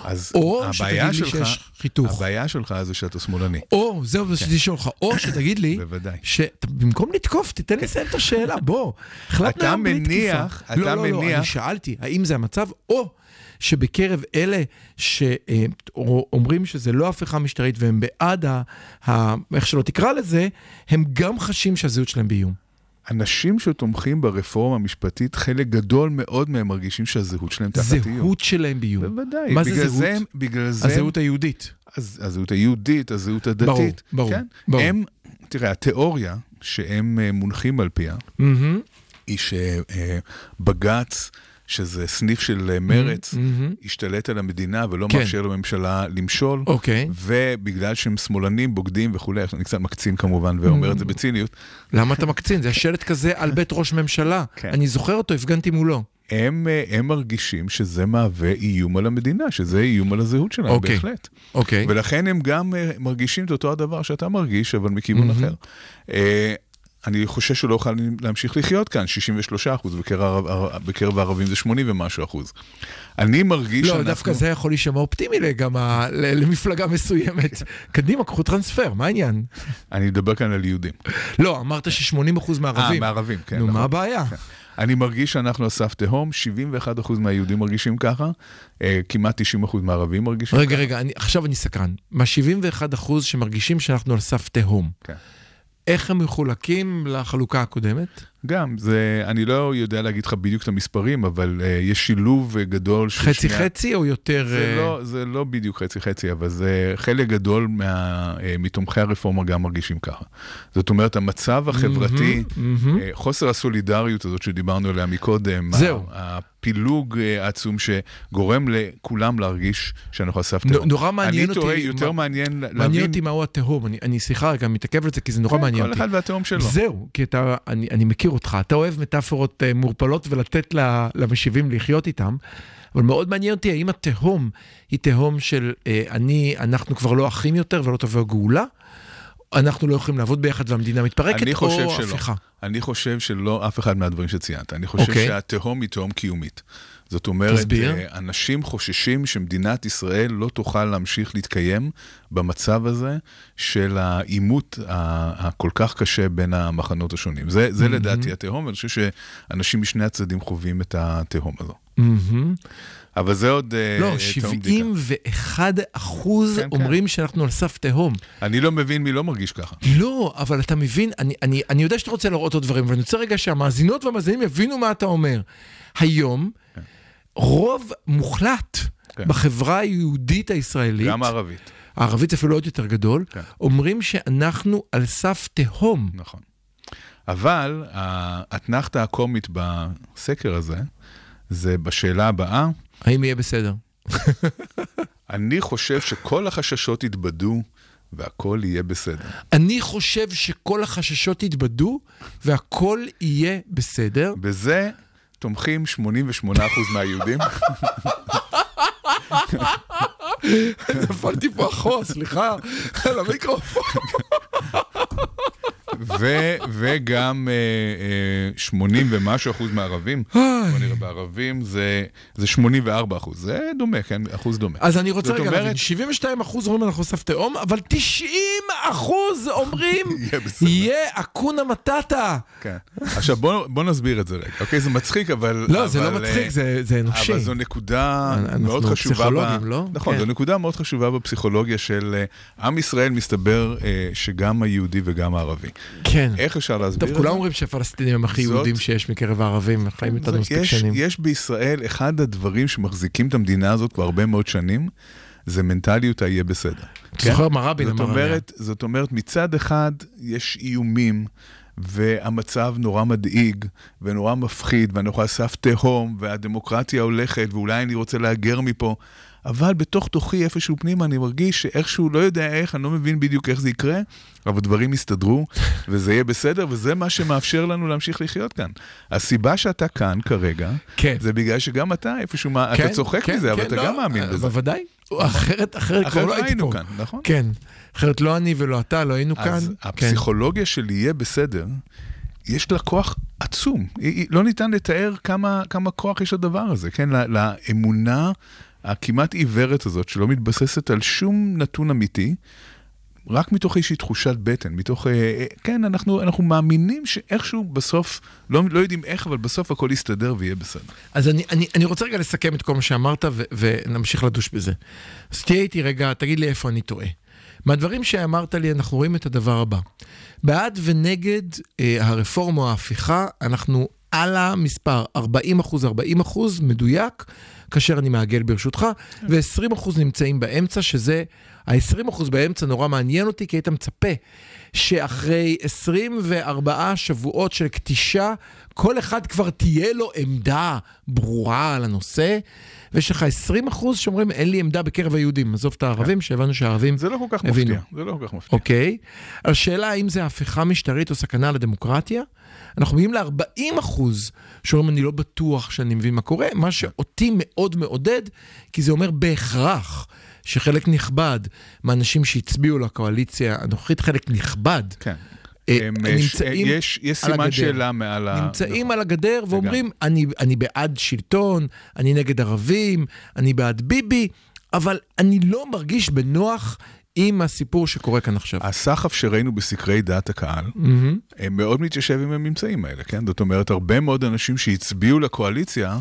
אז או הבעיה שתגיד לי שלך, שיש חיתוך. הבעיה שלך זה שאתה שמאלני. או, זהו, רציתי לשאול אותך, או שתגיד לי, בוודאי. שבמקום לתקוף, תיתן לי לסיים את השאלה, בוא. החלטנו היום בלי מניח- תקיפה. אתה לא, לא, לא, מניח- אני שאלתי, האם זה המצב, או שבקרב אלה שאומרים שזה לא הפיכה משטרית והם בעד, ה, ה, איך שלא תקרא לזה, הם גם חשים שהזהות שלהם באיום. אנשים שתומכים ברפורמה המשפטית, חלק גדול מאוד מהם מרגישים שהזהות שלהם תחת איום. זהות שלהם באיום. בוודאי. מה זה זהות? הם- בגלל זה... הזהות היהודית. הז- הזהות היהודית, הזהות הדתית. ברור, ברור, כן? ברור. הם, תראה, התיאוריה שהם אה, מונחים על פיה, מהמם, היא שבג"ץ, שזה סניף של אה, מרץ, מהמם. השתלט על המדינה ולא כן. מאפשר לממשלה למשול. אוקיי. ובגלל שהם שמאלנים, בוגדים וכולי, אני קצת מקצין כמובן ואומר את זה בציניות, למה אתה מקצין? זה שלט כזה על בית ראש ממשלה. כן. אני זוכר אותו, הפגנתי מולו. הם, אה, הם מרגישים שזה מהווה איום על המדינה, שזה איום על הזהות שלהם, אוקיי. בהחלט. אוקיי. ולכן הם גם אה, מרגישים את אותו הדבר שאתה מרגיש, אבל מכיוון אחר. אני חושש שלא אוכל להמשיך לחיות כאן, 63 אחוז, בקרב, הערב- בקרב הערבים זה 80 ומשהו אחוז. אני מרגיש לא, שאנחנו... דווקא זה יכול להישמע אופטימי גם ה- למפלגה מסוימת. קדימה, קחו טרנספר, מה העניין? אני מדבר כאן על יהודים. לא, אמרת ש-80% מהערבים. אה, מערבים, כן. נו, נכון. מה הבעיה? אני מרגיש שאנחנו על סף תהום, 71 אחוז מהיהודים מרגישים ככה, אה, כמעט 90 אחוז מהערבים מרגישים רגע, רגע, אני- עכשיו אני סקרן. מה-71% שמרגישים שאנחנו על סף תהום, כן. איך הם מחולקים לחלוקה הקודמת? גם, זה, אני לא יודע להגיד לך בדיוק את המספרים, אבל uh, יש שילוב אה, גדול של חצי שני- חצי או יותר... זה אה, לא, זה לא בדיוק חצי-חצי, אבל זה חלק גדול מה, אה, מתומכי הרפורמה גם מרגישים ככה. זאת אומרת, המצב החברתי, מהמם. אה, חוסר הסולידריות הזאת שדיברנו עליה מקודם, זהו. הפילוג העצום שגורם לכולם להרגיש שאנחנו על סף תהום. נורא מעניין אני תוהה, אותי- יותר מה- מעניין להבין... מעניין אותי מהו התהום, אני, אני סליחה רגע, מתעכב על זה כי זה נורא כן, מעניין כל אותי. אחד והתהום שלו. זהו, כי אתה, אני, אני מכיר אותך, אתה אוהב מטאפורות אה, מעורפלות ולתת למשיבים לחיות איתם, אבל מאוד מעניין אותי האם התהום היא תהום של אה, אני, אנחנו כבר לא אחים יותר ולא תבוא הגאולה, אנחנו לא יכולים לעבוד ביחד והמדינה מתפרקת, אני חושב או שלא. הפיכה. אני חושב שלא אף אחד מהדברים שציינת. אני חושב אוקיי. שהתהום היא תהום קיומית. זאת אומרת, תסביר. אה, אנשים חוששים שמדינת ישראל לא תוכל להמשיך להתקיים במצב הזה של העימות הכל כך קשה בין המחנות השונים. זה, זה לדעתי התהום, ואני חושב שאנשים משני הצדדים חווים את התהום הזו. מהמם. אבל זה עוד אה, לא, תהום בדיקה. 71 אחוז כן, כן. אומרים שאנחנו על סף תהום. אני לא מבין מי לא מרגיש ככה. לא, אבל אתה מבין, אני, אני, אני יודע שאתה רוצה להראות עוד דברים, ואני רוצה רגע שהמאזינות והמאזינים יבינו מה אתה אומר. היום, רוב מוחלט כן. בחברה היהודית הישראלית, גם הערבית, הערבית אפילו עוד יותר גדול, כן. אומרים שאנחנו על סף תהום. נכון. אבל האתנחתא הקומית בסקר הזה, זה בשאלה הבאה, האם יהיה בסדר? אני חושב שכל החששות יתבדו והכל יהיה בסדר. אני חושב שכל החששות יתבדו והכל יהיה בסדר. בזה תומכים 88% מהיהודים. נפלתי פה אחורה, סליחה, על המיקרופון. ו- וגם אה, אה, 80 ומשהו אחוז מהערבים, בוא נראה, בערבים זה, זה 84 אחוז, זה דומה, כן, אחוז דומה. אז אני רוצה רגע אומרת- להבין, 72 אחוז אומרים אנחנו סף תהום, אבל 90 אחוז אומרים יהיה אקונה מטאטה. כן. עכשיו בוא, בוא נסביר את זה רגע, אוקיי? זה מצחיק, אבל... לא, זה לא אבל, מצחיק, אה, זה זה אנושי. אבל זו נקודה אנחנו מאוד חשובה. פסיכולוגים, לא? נכון, כן. זו נקודה מאוד חשובה בפסיכולוגיה של אה, עם ישראל, מסתבר אה, שגם היהודי וגם הערבי. כן. איך אפשר להסביר טוב, את כולם זה? אומרים שהפלסטינים הם הכי זאת- יהודים שיש מקרב הערבים, חיים איתנו מספיק יש, שנים. יש בישראל, אחד הדברים שמחזיקים את המדינה הזאת כבר הרבה מאוד שנים, זה מנטליות היהיה בסדר. אתה זוכר מה רבין אמר עליה? זאת אומרת, מצד אחד יש איומים, והמצב נורא מדאיג, ונורא מפחיד, ואנחנו על סף תהום, והדמוקרטיה הולכת, ואולי אני רוצה להגר מפה, אבל בתוך תוכי, איפשהו פנימה, אני מרגיש שאיכשהו, לא יודע איך, אני לא מבין בדיוק איך זה יקרה, אבל דברים יסתדרו, וזה יהיה בסדר, וזה מה שמאפשר לנו להמשיך לחיות כאן. הסיבה שאתה כאן כרגע, כן. זה בגלל שגם אתה איפשהו, כן, אתה צוחק כן, מזה, אבל כן, אתה לא, גם מאמין אה, בזה. בוודאי. אחרת, אחרת כבר אחרת לא הייתי היינו פה. כאן, נכון? כן. אחרת לא אני ולא אתה, לא היינו כאן. אז כן. הפסיכולוגיה של יהיה בסדר, יש לה כוח עצום. לא ניתן לתאר כמה, כמה כוח יש לדבר הזה, כן? לאמונה הכמעט עיוורת הזאת, שלא מתבססת על שום נתון אמיתי, רק מתוך איזושהי תחושת בטן, מתוך, אה, אה, כן, אנחנו, אנחנו מאמינים שאיכשהו בסוף, לא, לא יודעים איך, אבל בסוף הכל יסתדר ויהיה בסדר. אז אני, אני, אני רוצה רגע לסכם את כל מה שאמרת ו- ונמשיך לדוש בזה. אז תהיה איתי רגע, תגיד לי איפה אני טועה. מהדברים שאמרת לי, אנחנו רואים את הדבר הבא. בעד ונגד אה, הרפורמה או ההפיכה, אנחנו על המספר 40 אחוז, 40 אחוז, מדויק, כאשר אני מעגל ברשותך, ו-20 אחוז נמצאים באמצע, שזה, ה-20 אחוז באמצע נורא מעניין אותי, כי היית מצפה שאחרי 24 שבועות של כתישה, כל אחד כבר תהיה לו עמדה ברורה על הנושא, ויש לך 20 אחוז שאומרים, אין לי עמדה בקרב היהודים. עזוב את הערבים, שהבנו שהערבים... זה לא כל כך הבינו. מפתיע, זה לא כל כך מפתיע. אוקיי. על שאלה האם זה הפיכה משטרית או סכנה לדמוקרטיה, אנחנו מגיעים ל-40 אחוז שאומרים אני לא בטוח שאני מבין מה קורה, מה שאותי מאוד מעודד, כי זה אומר בהכרח שחלק נכבד מהאנשים שהצביעו לקואליציה הנוכחית, חלק נכבד, כן. אה, הם, נמצאים יש, יש על סימן הגדר. שאלה מעל ה... נמצאים על הגדר ואומרים, אני, אני בעד שלטון, אני נגד ערבים, אני בעד ביבי, אבל אני לא מרגיש בנוח עם הסיפור שקורה כאן עכשיו. הסחף שראינו בסקרי דעת הקהל, מהמם. הם מאוד מתיישב עם הממצאים האלה, כן? זאת אומרת, הרבה מאוד אנשים שהצביעו לקואליציה,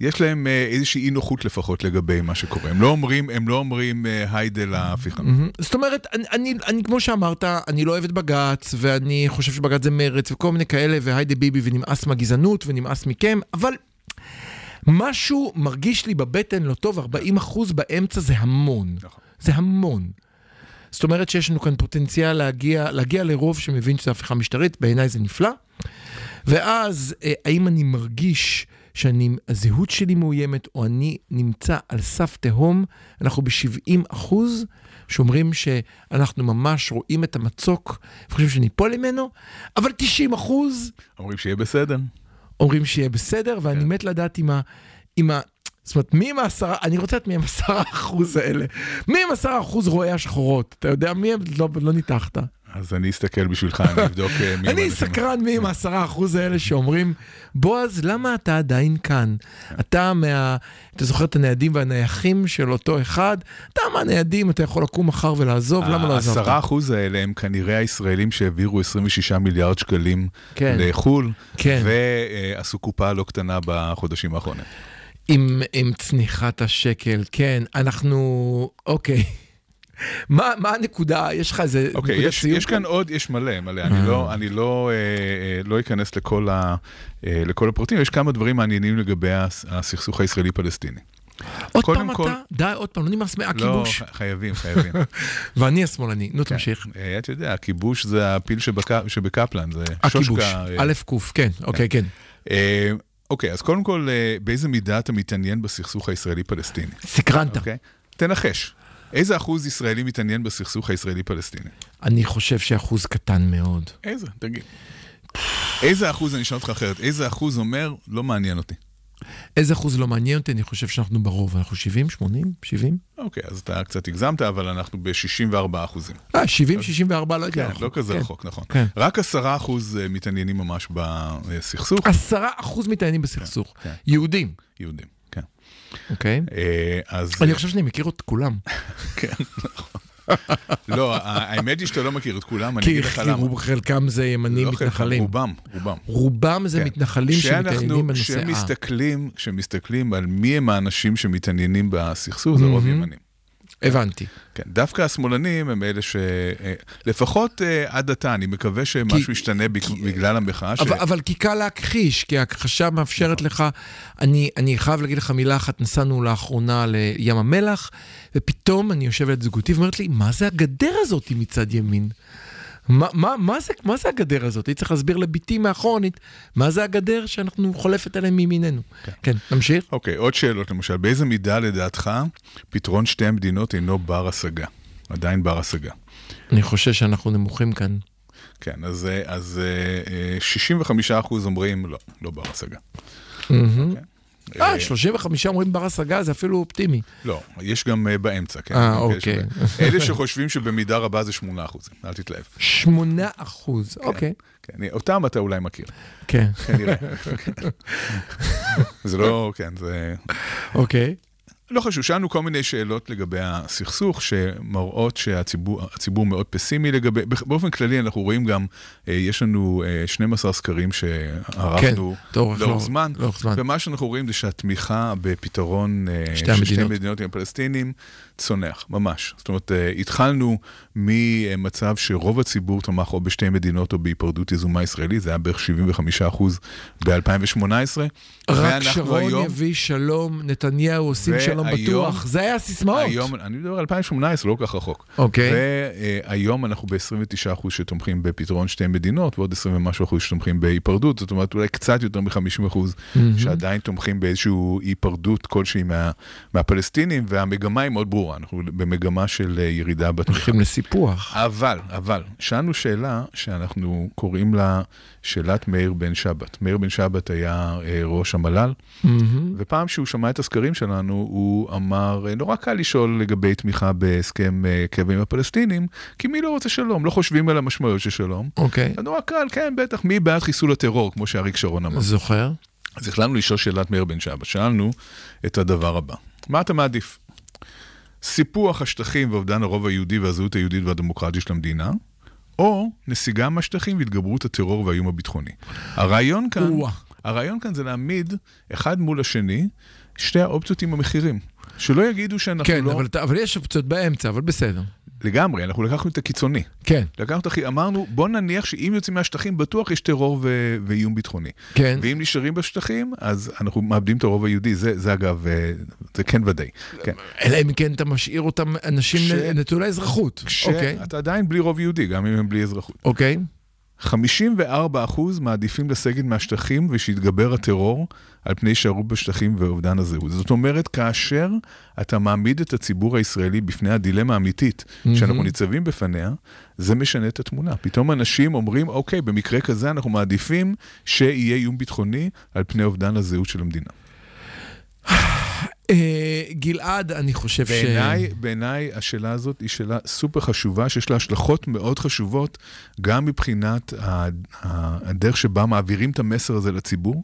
יש להם אה, איזושהי אי נוחות לפחות לגבי מה שקורה. הם לא אומרים, הם לא אומרים אה, היידה להפיכה. מהמם. זאת אומרת, אני, אני, אני, כמו שאמרת, אני לא אוהב את בג"ץ, ואני חושב שבג"ץ זה מרץ, וכל מיני כאלה, והיידה ביבי, ונמאס מהגזענות, ונמאס מכם, אבל משהו מרגיש לי בבטן לא טוב, 40 אחוז באמצע זה המון. נכון. זה המון. זאת אומרת שיש לנו כאן פוטנציאל להגיע, להגיע לרוב שמבין שזו הפיכה משטרית, בעיניי זה נפלא. ואז, אה, האם אני מרגיש שהזהות שלי מאוימת, או אני נמצא על סף תהום, אנחנו ב-70 אחוז, שאומרים שאנחנו ממש רואים את המצוק, וחושבים שניפול ממנו, אבל 90 אחוז אומרים שיהיה בסדר. אומרים שיהיה בסדר, ואני כן. מת לדעת אם ה... אם ה... זאת אומרת, מי הם העשרה, אני רוצה לדעת מי הם עשרה אחוז האלה. מי הם עשרה אחוז רואי השחורות? אתה יודע מי הם? לא, לא ניתחת. אז אני אסתכל בשבילך, אני אבדוק אה, מי אני. סקרן מי הם העשרה אחוז האלה שאומרים, בועז, למה אתה עדיין כאן? אתה מה... אתה זוכר את הניידים והנייחים של אותו אחד? אתה מהניידים, אתה יכול לקום מחר ולעזוב, למה לא עזבת? העשרה אחוז האלה הם כנראה הישראלים שהעבירו 26 מיליארד שקלים כן. לחו"ל, כן. ועשו קופה לא קטנה בחודשים האחרונים. עם, עם צניחת השקל, כן, אנחנו... אוקיי. מה, מה הנקודה? יש לך איזה אוקיי, נקודת יש, סיום? יש כאן עוד, יש מלא, מלא. אני לא, אני לא, אה, אה, לא אכנס לכל, ה, אה, לכל הפרטים, יש כמה דברים מעניינים לגבי הס- הסכסוך הישראלי-פלסטיני. עוד פעם כל- אתה? די, עוד פעם, לא נמאס לא, מהכיבוש. ח- חייבים, חייבים. ואני השמאלני, נו תמשיך. אה, אתה יודע, הכיבוש זה הפיל שבק- שבקפלן, זה הכיבוש, שושקה. אה, א' ק', כן, אוקיי, כן. אוקיי, אז קודם כל, אה, באיזה מידה אתה מתעניין בסכסוך הישראלי-פלסטיני? סקרנת. אוקיי? תנחש. איזה אחוז ישראלי מתעניין בסכסוך הישראלי-פלסטיני? אני חושב שאחוז קטן מאוד. איזה? תגיד. איזה אחוז, אני אשאל אותך אחרת, איזה אחוז אומר, לא מעניין אותי? איזה אחוז לא מעניין אותי? אני חושב שאנחנו ברוב. אנחנו 70, 80, 70? אוקיי, אז אתה קצת הגזמת, אבל אנחנו ב-64 אחוזים. אה, 70, 64, לא יודע. כן. לא כזה כן. רחוק, נכון. כן. רק 10 אחוז אה, מתעניינים ממש בסכסוך, עשרה אחוז מתעניינים בסכסוך. כן. יהודים, יהודים, כן. אוקיי? אה, אז... אני חושב שאני מכיר את כולם. כן, נכון. לא, האמת היא שאתה לא מכיר את כולם, אני כי אגיד לך כי למה. רוב- חלקם זה ימנים לא מתנחלים. רובם, רובם. רובם זה כן. מתנחלים שמתעניינים בנושא כשמסתכלים, על מי הם האנשים שמתעניינים בסכסוך, זה רוב. ימנים. הבנתי. כן, דווקא השמאלנים הם אלה ש... אה, לפחות אה, עד עתה, אני מקווה שמשהו כי- ישתנה בג- בגלל המחאה. ש- אבל, אבל כי קל להכחיש, כי ההכחשה מאפשרת לך, אני, אני חייב להגיד לך מילה אחת, נסענו לאחרונה לים המלח, ופתאום אני יושב ליד זוגותי ואומרת לי, מה זה הגדר הזאת מצד ימין? מה, מה, מה, זה, מה זה הגדר הזאת? הייתי צריך להסביר לביתי מאחורנית, מה זה הגדר שאנחנו חולפת עליהם מימיננו. כן, כן נמשיך? אוקיי, עוד שאלות למשל. באיזה מידה לדעתך פתרון שתי המדינות אינו בר השגה? עדיין בר השגה. אני חושב שאנחנו נמוכים כאן. כן, אז, אה, אז אה, אה, 65% אומרים לא, לא בר השגה. מהמם. אוקיי. אה, 35 אומרים בר השגה, זה אפילו אופטימי. לא, יש גם אה, באמצע, כן? אה, אוקיי. אלה שחושבים שבמידה רבה זה 8%, אל תתלהב. 8 אחוז, אוקיי. כן, אותם אתה אולי מכיר, כן, כנראה. זה לא, כן, זה... אוקיי. לא חשוב, שאלנו כל מיני שאלות לגבי הסכסוך, שמראות שהציבור הציבור מאוד פסימי לגבי, באופן כללי אנחנו רואים גם, אה, יש לנו אה, 12 סקרים שערכנו כן, לאורך- לאורך זמן, לאורך זמן. ומה שאנחנו רואים זה שהתמיכה בפתרון אה, שתי של שתי המדינות. מדינות עם הפלסטינים צונח, ממש. זאת אומרת, אה, התחלנו ממצב שרוב הציבור תמך או בשתי מדינות או בהיפרדות יזומה ישראלית, זה היה בערך 75% ב-2018. רק שרון יביא שלום, נתניהו עושים שלום והיום- בטוח, זה היה הסיסמאות. היום, אני מדבר על 2018, לא כל כך רחוק. אוקיי. והיום אנחנו ב-29% שתומכים בפתרון שתי מדינות, ועוד 20 ומשהו אחוז שתומכים בהיפרדות, זאת אומרת אולי קצת יותר מ-50% שעדיין תומכים באיזושהי היפרדות כלשהי מה, מהפלסטינים, והמגמה היא מאוד ברורה, אנחנו במגמה של אה, ירידה בתמיכה. הולכים לסיפוח. אבל, אבל, שאלנו שאלה שאנחנו קוראים לה שאלת מאיר בן שבת. מאיר בן שבת היה אה, ראש המל"ל, מהמם. ופעם שהוא שמע את הסקרים שלנו, הוא אמר, "אה, נורא קל לשאול לגבי תמיכה בהסכם אה, קבע עם הפלסטינים, כי מי לא רוצה שלום? לא חושבים על המשמעויות של שלום. אוקיי. אז נורא קל, כן, בטח, מי בעד חיסול הטרור, כמו שאריק שרון אמר. זוכר? אז החלטנו לשאול שאלת מאיר בן שבת. שאלנו את הדבר הבא, מה אתה מעדיף? סיפוח השטחים ואובדן הרוב היהודי והזהות היהודית והדמוקרטית של המדינה, או נסיגה מהשטחים והתגברות הטרור והאיום הביטחוני. הרעיון כאן. הרעיון כאן זה להעמיד אחד מול השני שתי האופציות עם המחירים. שלא יגידו שאנחנו כן, לא... אבל, אתה- אבל יש אופציות באמצע, אבל בסדר. לגמרי, אנחנו לקחנו את הקיצוני. כן, לקחנו את הכי... אמרנו, בוא נניח שאם יוצאים מהשטחים, בטוח יש טרור ו... ואיום ביטחוני. כן. ואם נשארים בשטחים, אז אנחנו מאבדים את הרוב היהודי. זה, זה אגב, אה, זה כן ודאי. כן. אלא אם כן אתה משאיר אותם אנשים נ- נטולי אזרחות. אוקיי, כשאתה עדיין בלי רוב יהודי, גם אם הם בלי אזרחות. אוקיי. 54% מעדיפים לסגת מהשטחים ושיתגבר הטרור על פני הישארות בשטחים ואובדן הזהות. זאת אומרת, כאשר אתה מעמיד את הציבור הישראלי בפני הדילמה האמיתית שאנחנו ניצבים בפניה, זה משנה את התמונה. פתאום אנשים אומרים, אוקיי, במקרה כזה אנחנו מעדיפים שיהיה איום ביטחוני על פני אובדן הזהות של המדינה. אה, גלעד, אני חושב ש... בעיניי, בעיניי השאלה הזאת היא שאלה סופר חשובה, שיש לה השלכות מאוד חשובות, גם מבחינת הדרך שבה מעבירים את המסר הזה לציבור,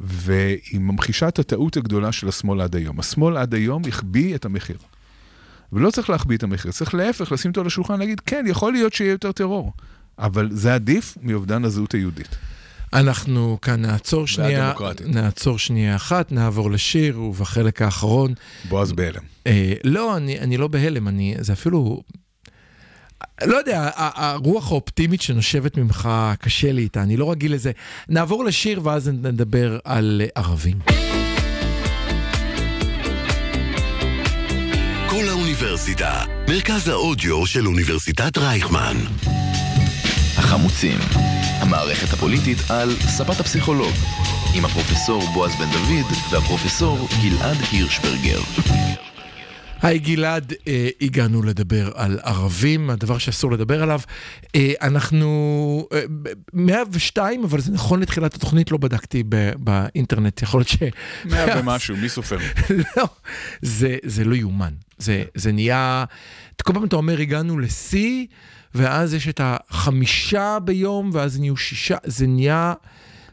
והיא ממחישה את הטעות הגדולה של השמאל עד היום. השמאל עד היום החביא את המחיר. ולא צריך להחביא את המחיר, צריך להפך, לשים אותו על השולחן, להגיד, כן, יכול להיות שיהיה יותר טרור, אבל זה עדיף מאובדן הזהות היהודית. אנחנו כאן נעצור שנייה. נעצור שנייה אחת, נעבור לשיר, ובחלק האחרון... בועז בהלם. אה, לא, אני, אני לא בהלם, אני, זה אפילו... לא יודע, הרוח האופטימית שנושבת ממך, קשה לי איתה, אני לא רגיל לזה. נעבור לשיר ואז נדבר על ערבים. כל האוניברסיטה, מרכז האודיו של אוניברסיטת רייכמן. החמוצים, המערכת הפוליטית על ספת הפסיכולוג, עם הפרופסור בועז בן דוד והפרופסור גלעד הירשברגר. היי גלעד, אה, הגענו לדבר על ערבים, הדבר שאסור לדבר עליו. אה, אנחנו אה, ב- 102, אבל זה נכון לתחילת התוכנית, לא בדקתי ב- באינטרנט, יכול להיות ש... מאה ומשהו, מי סופר? לא, זה, זה לא יאומן. זה, זה נהיה... כל פעם אתה אומר, הגענו לשיא, ואז יש את החמישה ביום, ואז נהיו שישה, זה נהיה...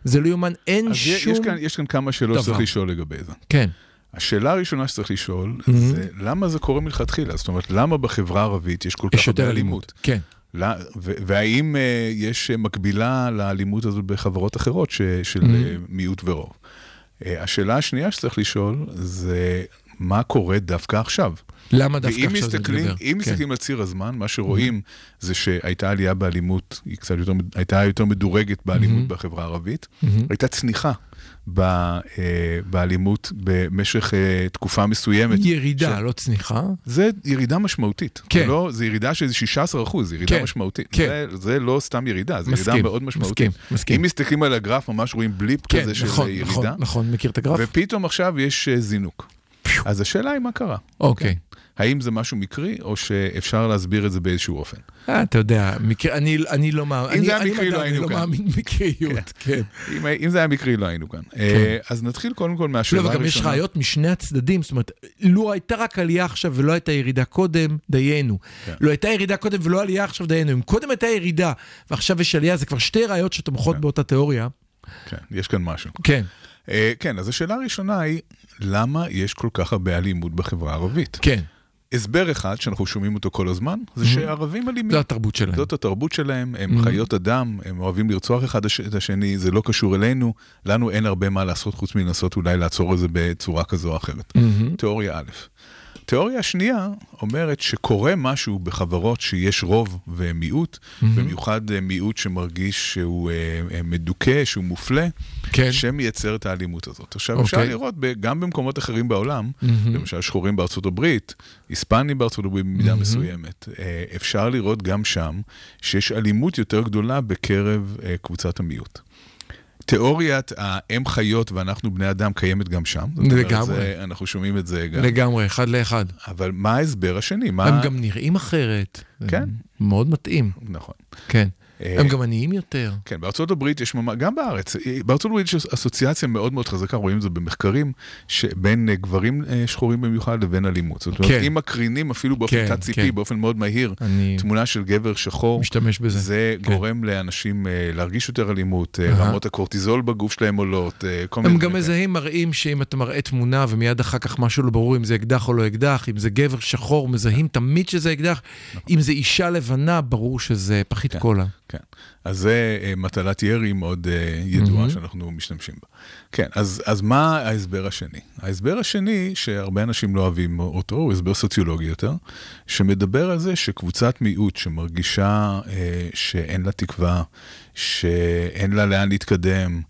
זה לא יאומן, אין אז יש שום... כאן, יש כאן כמה שאלות. שצריך לשאול לגבי זה. כן, השאלה הראשונה שצריך לשאול, Mhm. זה למה זה קורה מלכתחילה? זאת אומרת, למה בחברה הערבית יש כל כך יש יותר הרבה אלימות. כן. לא- ו- והאם אה, יש מקבילה לאלימות הזאת בחברות אחרות ש- של Mhm. אה, מיעוט ורוב? אה, השאלה השנייה שצריך לשאול זה מה קורה דווקא עכשיו. למה דווקא עכשיו זה מסתכלים, מדבר? אם כן. מסתכלים על ציר הזמן, מה שרואים זה שהייתה עלייה באלימות, היא קצת יותר, הייתה יותר מדורגת באלימות בחברה הערבית, הייתה צניחה ב, אה, באלימות במשך אה, תקופה מסוימת. ירידה, לא צניחה. זה ירידה משמעותית. כן. זה, לא, זה ירידה של איזה 16 אחוז, זה ירידה כן, משמעותית. כן. זה, זה לא סתם ירידה, זה מסכים, ירידה מאוד משמעותית. מסכים, מסכים. אם מסתכלים על הגרף, ממש רואים בליפ כן, כזה של נכון, ירידה, נכון, נכון, מכיר את הגרף? ופתאום עכשיו יש אה, זינוק. אז השאלה היא מה קרה. אוקיי. האם זה משהו מקרי, או שאפשר להסביר את זה באיזשהו אופן? אה, אתה יודע, אני, אני לא מאמין, אם אני, זה היה אני מקרי, לא אני היינו לא כאן. מאמין במקריות, כן. אם, אם זה היה מקרי, לא היינו כאן. אה, אז נתחיל קודם כל מהשאלה לא, הראשונה. וגם יש ראיות משני הצדדים, זאת אומרת, לו הייתה רק עלייה עכשיו ולא הייתה ירידה קודם, דיינו. כן. לו הייתה ירידה קודם ולא עלייה עכשיו, דיינו. אם קודם הייתה ירידה ועכשיו יש עלייה, זה כבר שתי ראיות שתומכות באותה תיאוריה. כן, יש כאן משהו. כן, אה, כן, אז השאלה הראשונה היא, למה יש כל כך הרבה אלימות בחברה הערבית? כן, הסבר אחד, שאנחנו שומעים אותו כל הזמן, זה שערבים אלימים. זו התרבות שלהם. זאת התרבות שלהם, הם חיות אדם, הם אוהבים לרצוח אחד הש- את השני, זה לא קשור אלינו, לנו אין הרבה מה לעשות חוץ מלנסות אולי לעצור את זה בצורה כזו או אחרת. תיאוריה א'. תיאוריה שנייה אומרת שקורה משהו בחברות שיש רוב ומיעוט, במיוחד אה, מיעוט שמרגיש שהוא אה, אה, מדוכא, שהוא מופלה, כן. שמייצר את האלימות הזאת. עכשיו, אפשר אוקיי. לראות ב- גם במקומות אחרים בעולם, למשל שחורים בארצות הברית, היספנים בארצות הברית במידה מסוימת, אה, אפשר לראות גם שם שיש אלימות יותר גדולה בקרב קבוצת המיעוט. תיאוריית האם חיות ואנחנו בני אדם קיימת גם שם. לגמרי. זה- אנחנו שומעים את זה גם. לגמרי, אחד לאחד. אבל מה ההסבר השני? מה... הם גם נראים אחרת. כן. מאוד מתאים, נכון. כן. אה, הם גם עניים יותר. כן, בארצות הברית יש ממש, גם בארץ, בארצות הברית יש אסוציאציה מאוד מאוד חזקה, רואים את זה במחקרים, שבין אה, גברים אה, שחורים במיוחד לבין אלימות. זאת אומרת, כן. אם מקרינים אפילו באופן כן, תת-ציפי, כן. באופן מאוד מהיר, אני תמונה של גבר שחור, משתמש בזה. זה כן. גורם לאנשים אה, להרגיש יותר אלימות, אה, אהה. רמות הקורטיזול בגוף שלהם עולות, אה, כל מיני הם גם מזהים, מראים שאם אתה מראה תמונה ומיד אחר כך משהו לא ברור אם זה אקדח או לא אקדח, אם זה גבר שחור, מזהים תמיד שזה אקדח, אם זה אישה לבנה, ברור שזה פחית כן. קולה. כן. אז זה אה, מטלת ירי מאוד אה, ידועה שאנחנו משתמשים בה. כן, אז, אז מה ההסבר השני? ההסבר השני, שהרבה אנשים לא אוהבים אותו, הוא הסבר סוציולוגי יותר, שמדבר על זה שקבוצת מיעוט שמרגישה אה, שאין לה תקווה, שאין לה לאן להתקדם,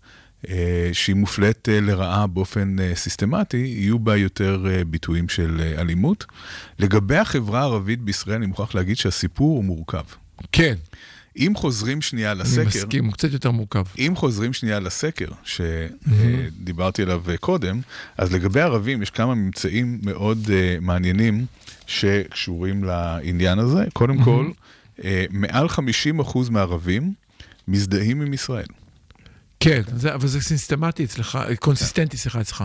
אה, שהיא מופלית אה, לרעה באופן אה, סיסטמטי, יהיו בה יותר אה, ביטויים של אה, אלימות. לגבי החברה הערבית בישראל, אני מוכרח להגיד שהסיפור הוא מורכב. כן, אם חוזרים שנייה אני לסקר, מסכים, הוא קצת יותר מורכב. אם חוזרים שנייה לסקר שדיברתי עליו אה, קודם, אז לגבי ערבים יש כמה ממצאים מאוד אה, מעניינים שקשורים לעניין הזה. קודם כל, אה, מעל 50% מהערבים מזדהים עם ישראל. כן, זה, אבל זה סיסטמטי אצלך, קונסיסטנטי, סליחה, אצלך.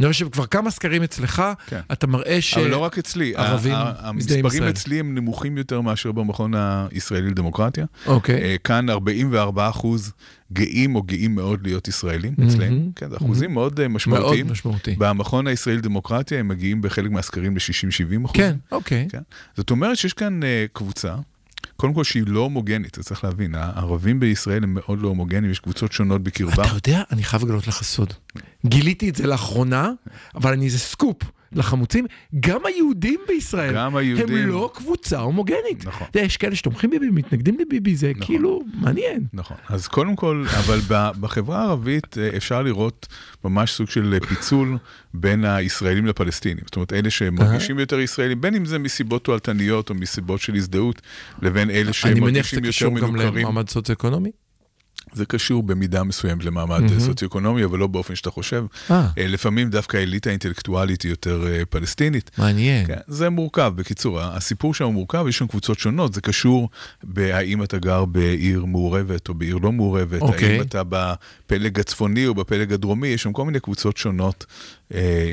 אני חושב כבר כמה סקרים אצלך, כן. אתה מראה ש... אבל לא רק אצלי, ערבים מזדהים המספרים. אצלי הם נמוכים יותר מאשר במכון הישראלי לדמוקרטיה. אוקיי. אה, כאן 44 אחוז גאים או גאים מאוד להיות ישראלים אצלנו. כן, זה אחוזים מאוד אה, מאוד משמעותיים. משמעותי. במכון הישראלי לדמוקרטיה הם מגיעים בחלק מהסקרים ל-60-70 אחוז. כן, אוקיי. כן. זאת אומרת שיש כאן אה, קבוצה, קודם כל שהיא לא הומוגנית, זה צריך להבין, הערבים בישראל הם מאוד לא הומוגנים, יש קבוצות שונות בקרבם. אתה יודע, אני חייב לגלות לך סוד. גיליתי את זה לאחרונה, אבל אני איזה סקופ לחמוצים. גם היהודים בישראל, גם היהודים. הם לא קבוצה הומוגנית. נכון. יש כאלה שתומכים ביבי, מתנגדים לביבי, זה נכון. כאילו מעניין. נכון. אז קודם כל, אבל בחברה הערבית אה, אפשר לראות ממש סוג של אה, פיצול בין הישראלים לפלסטינים. זאת אומרת, אלה שמרגישים יותר ישראלים, בין אם זה מסיבות תועלתניות או מסיבות של הזדהות, לבין אלה אני מניח שזה שמרגישים יותר קשור גם מנוכרים. למעמד סוציו-אקונומי. זה קשור במידה מסוימת למעמד mm-hmm. סוציו-אקונומי, אבל לא באופן שאתה חושב. אה. אה, לפעמים דווקא האליטה האינטלקטואלית היא יותר פלסטינית. מעניין. כן, זה מורכב, בקיצור, הסיפור שם הוא מורכב, יש שם קבוצות שונות, זה קשור בהאם אתה גר בעיר מעורבת או בעיר לא מעורבת, אוקיי. האם אתה בפלג הצפוני או בפלג הדרומי, יש שם כל מיני קבוצות שונות,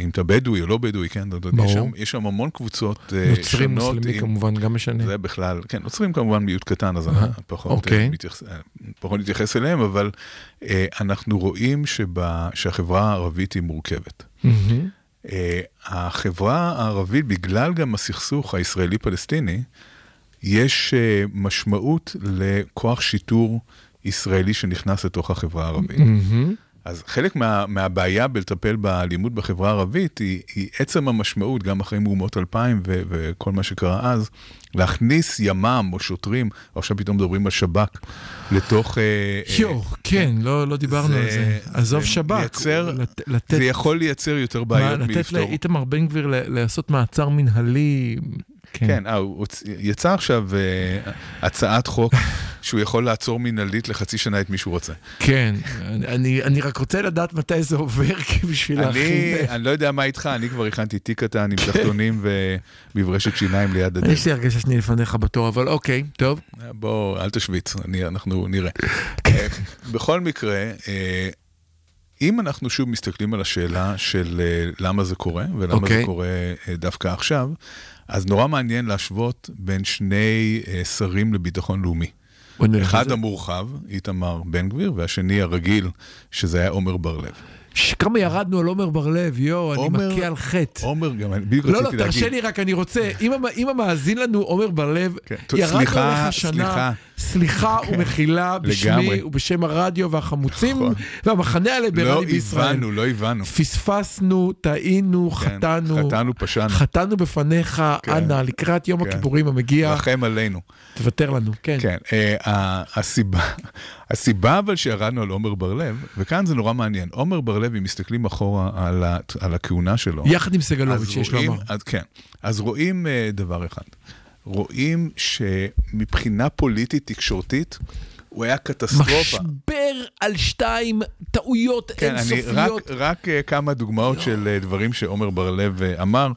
אם אתה בדואי או לא בדואי, כן, ברור. יש שם, יש שם המון קבוצות אה, נוצרים, שונות. מוסלמי עם- כמובן, גם משנה. זה בכלל, כן, נוצרים כמובן מיעוט קטן, אז אני פחות, אוקיי. אה, מתייחס, אה, פחות נתייחס אליהם, אבל אה, אנחנו רואים שבה, שהחברה הערבית היא מורכבת. אה, החברה הערבית, בגלל גם הסכסוך הישראלי-פלסטיני, יש אה, משמעות לכוח שיטור ישראלי שנכנס לתוך החברה הערבית. מהמם. אז חלק מה, מהבעיה בלטפל באלימות בחברה הערבית היא, היא עצם המשמעות, גם אחרי מהומות 2000 ו, וכל מה שקרה אז, להכניס ימ"מ או שוטרים, או עכשיו פתאום מדברים על שב"כ, לתוך... אה, אה, יואו, כן, לא לא דיברנו על זה. עזוב זה שב"כ. מייצר- לת- לתת זה יכול לייצר יותר בעיות לתת מלפתור. לאיתמר בן גביר לעשות מעצר מנהלי. כן, אה, הוא הוצ- יצא עכשיו אה, הצעת חוק שהוא יכול לעצור מנהלית לחצי שנה את מי שהוא רוצה. כן, אני, אני רק רוצה לדעת מתי זה עובר כי בשביל אני, להכין... אני לא יודע מה איתך, אני כבר הכנתי תיק קטן עם תחתונים ומברשת שיניים ליד הדלת. יש לי הרגשה שאני לפניך בתור, אבל אוקיי, טוב. בוא, אל תשוויץ, אני, אנחנו נראה. אה, בכל מקרה, אה, אם אנחנו שוב מסתכלים על השאלה של אה, למה זה קורה, ולמה אוקיי. זה קורה אה, דווקא עכשיו, אז נורא מעניין להשוות בין שני שרים לביטחון לאומי. אחד. המורחב, איתמר בן גביר, והשני הרגיל, שזה היה עומר בר-לב. כמה ירדנו על עומר בר-לב, יואו, אני מכה על חטא. עומר, גם אני בדיוק לא, לא, רציתי להגיד. תרשה לי רק, אני רוצה, אם המ- אם המאזין לנו עומר בר-לב, כן, ירדנו עליך שנה, סליחה. סליחה ומחילה בשמי לגמרי. ובשם הרדיו והחמוצים נכון. והמחנה לא הליברלי בישראל. הבנו, לא הבנו. פספסנו, טעינו, כן, חטאנו, חטאנו, פשענו. חטאנו בפניך, כן. אנא, לקראת יום כן. הכיפורים המגיע, רחם עלינו. תוותר לנו, כן. כן, אה, הסיבה, הסיבה אבל שירדנו על עומר בר-לב, וכאן זה נורא מעניין, עומר בר-לב, אם מסתכלים אחורה על, ה, על הכהונה שלו, יחד עם סגלוביץ', יש לומר. אז, כן, אז רואים אה, דבר אחד, רואים שמבחינה פוליטית תקשורתית, הוא היה קטסטרופה. משבר על שתיים, טעויות כן, אני, רק, אינסופיות. רק אה, כמה דוגמאות של אה, דברים שעומר בר-לב אה, אמר.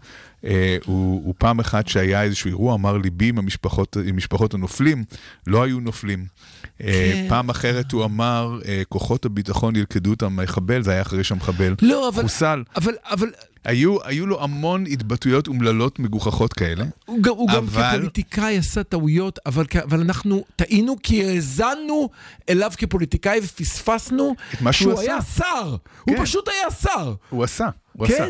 הוא, הוא פעם אחת שהיה איזשהו אירוע, אמר ליבי עם המשפחות, עם משפחות הנופלים, לא היו נופלים. אה, כן. פעם אחרת הוא אמר, אה, כוחות הביטחון ילכדו את המחבל, זה היה אחרי שהמחבל לא, אבל, חוסל. אבל, אבל היו, היו לו המון התבטאויות אומללות מגוחכות כאלה. הוא גם, הוא גם אבל- כפוליטיקאי עשה טעויות, אבל, אבל אנחנו טעינו כי האזנו אליו כפוליטיקאי ופספסנו את מה שהוא שהוא היה עשה. שר. הוא כן. פשוט היה שר. הוא עשה, הוא כן. עשה.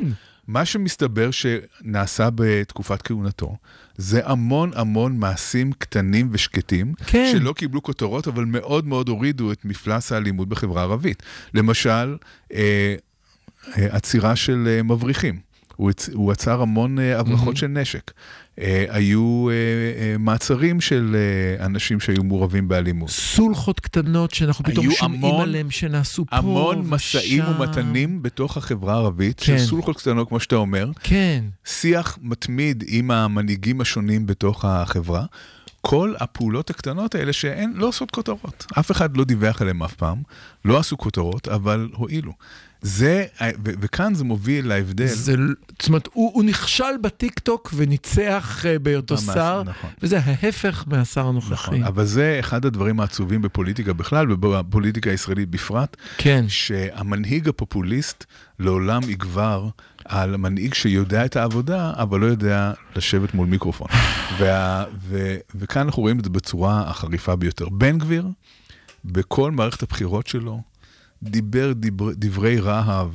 מה שמסתבר שנעשה בתקופת כהונתו, זה המון המון מעשים קטנים ושקטים, כן. שלא קיבלו כותרות, אבל מאוד מאוד הורידו את מפלס האלימות בחברה הערבית. למשל, אה, אה, עצירה של אה, מבריחים. הוא, הצ... הוא עצר המון אה, הברחות של נשק. אה, היו אה, אה, מעצרים של אנשים שהיו מעורבים באלימות. סולחות קטנות שאנחנו פתאום שומעים עליהם שנעשו פה המון משאים ושם. ומתנים בתוך החברה הערבית, כן. של סולחות קטנות, כמו שאתה אומר, כן. שיח מתמיד עם המנהיגים השונים בתוך החברה. כל הפעולות הקטנות האלה שהן לא עושות כותרות. אף אחד לא דיווח עליהן אף פעם, לא עשו כותרות, אבל הועילו. זה, ו- וכאן זה מוביל להבדל. זה, זאת אומרת, הוא, הוא נכשל בטיקטוק וניצח אה, בהיותו שר, נכון. וזה ההפך מהשר הנוכחי. נכון, אבל זה אחד הדברים העצובים בפוליטיקה בכלל, ובפוליטיקה הישראלית בפרט, כן. שהמנהיג הפופוליסט לעולם יגבר על המנהיג שיודע את העבודה, אבל לא יודע לשבת מול מיקרופון. וה, ו, וכאן אנחנו רואים את זה בצורה החריפה ביותר. בן גביר, בכל מערכת הבחירות שלו, דיבר דיבר, דברי רהב.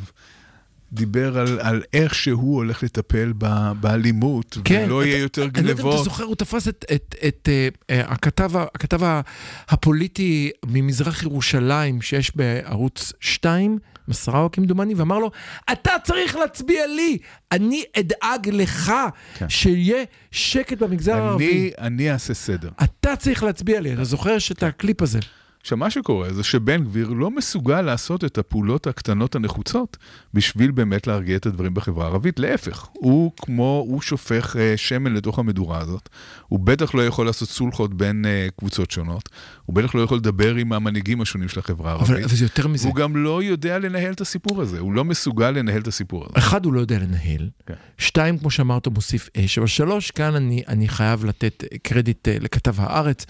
דיבר על, על איך שהוא הולך לטפל ב, באלימות, כן, ולא אתה- יהיה יותר אני לא יודע אם אתה גנבות. זוכר, הוא תפס את, את, את אה, אה, הכתב, הכתב הפוליטי ממזרח ירושלים שיש בערוץ 2, מסראווי כמדומני, ואמר לו, אתה צריך להצביע לי, אני אדאג לך כן. שיהיה שקט במגזר הערבי. אני, אני אעשה סדר. אתה צריך להצביע לי, אתה זוכר שאת הקליפ הזה? עכשיו, מה שקורה זה שבן גביר לא מסוגל לעשות את הפעולות הקטנות הנחוצות בשביל באמת להרגיע את הדברים בחברה הערבית. להפך, הוא כמו, הוא שופך אה, שמן לתוך המדורה הזאת. הוא בטח לא יכול לעשות סולחות בין אה, קבוצות שונות. הוא בטח לא יכול לדבר עם המנהיגים השונים של החברה אבל, הערבית. אבל זה יותר מזה. הוא גם לא יודע לנהל את הסיפור הזה, הוא לא מסוגל לנהל את הסיפור הזה. אחד, הוא לא יודע לנהל. כן. שתיים, כמו שאמרת, הוא מוסיף אש. אבל שלוש, כאן אני, אני חייב לתת קרדיט אה, לכתב הארץ.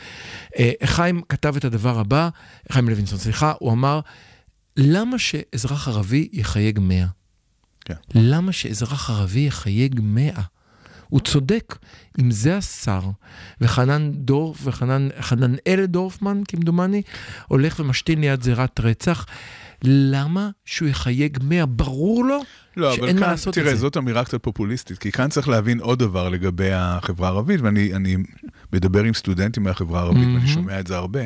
אה, חיים כתב את הדבר הבא, חיים לוינסון, סליחה, הוא אמר, למה שאזרח ערבי יחייג 100? כן. למה שאזרח ערבי יחייג 100? הוא צודק, אם זה השר, וחנן דורף, וחנן חננאל דורפמן, כמדומני, הולך ומשתין ליד זירת רצח, למה שהוא יחייג 100? ברור לו לא, שאין אבל מה כאן, לעשות תראה, את זה. זאת אמירה קצת פופוליסטית, כי כאן צריך להבין עוד דבר לגבי החברה הערבית, ואני אני מדבר עם סטודנטים מהחברה הערבית, ואני מהמם. שומע את זה הרבה.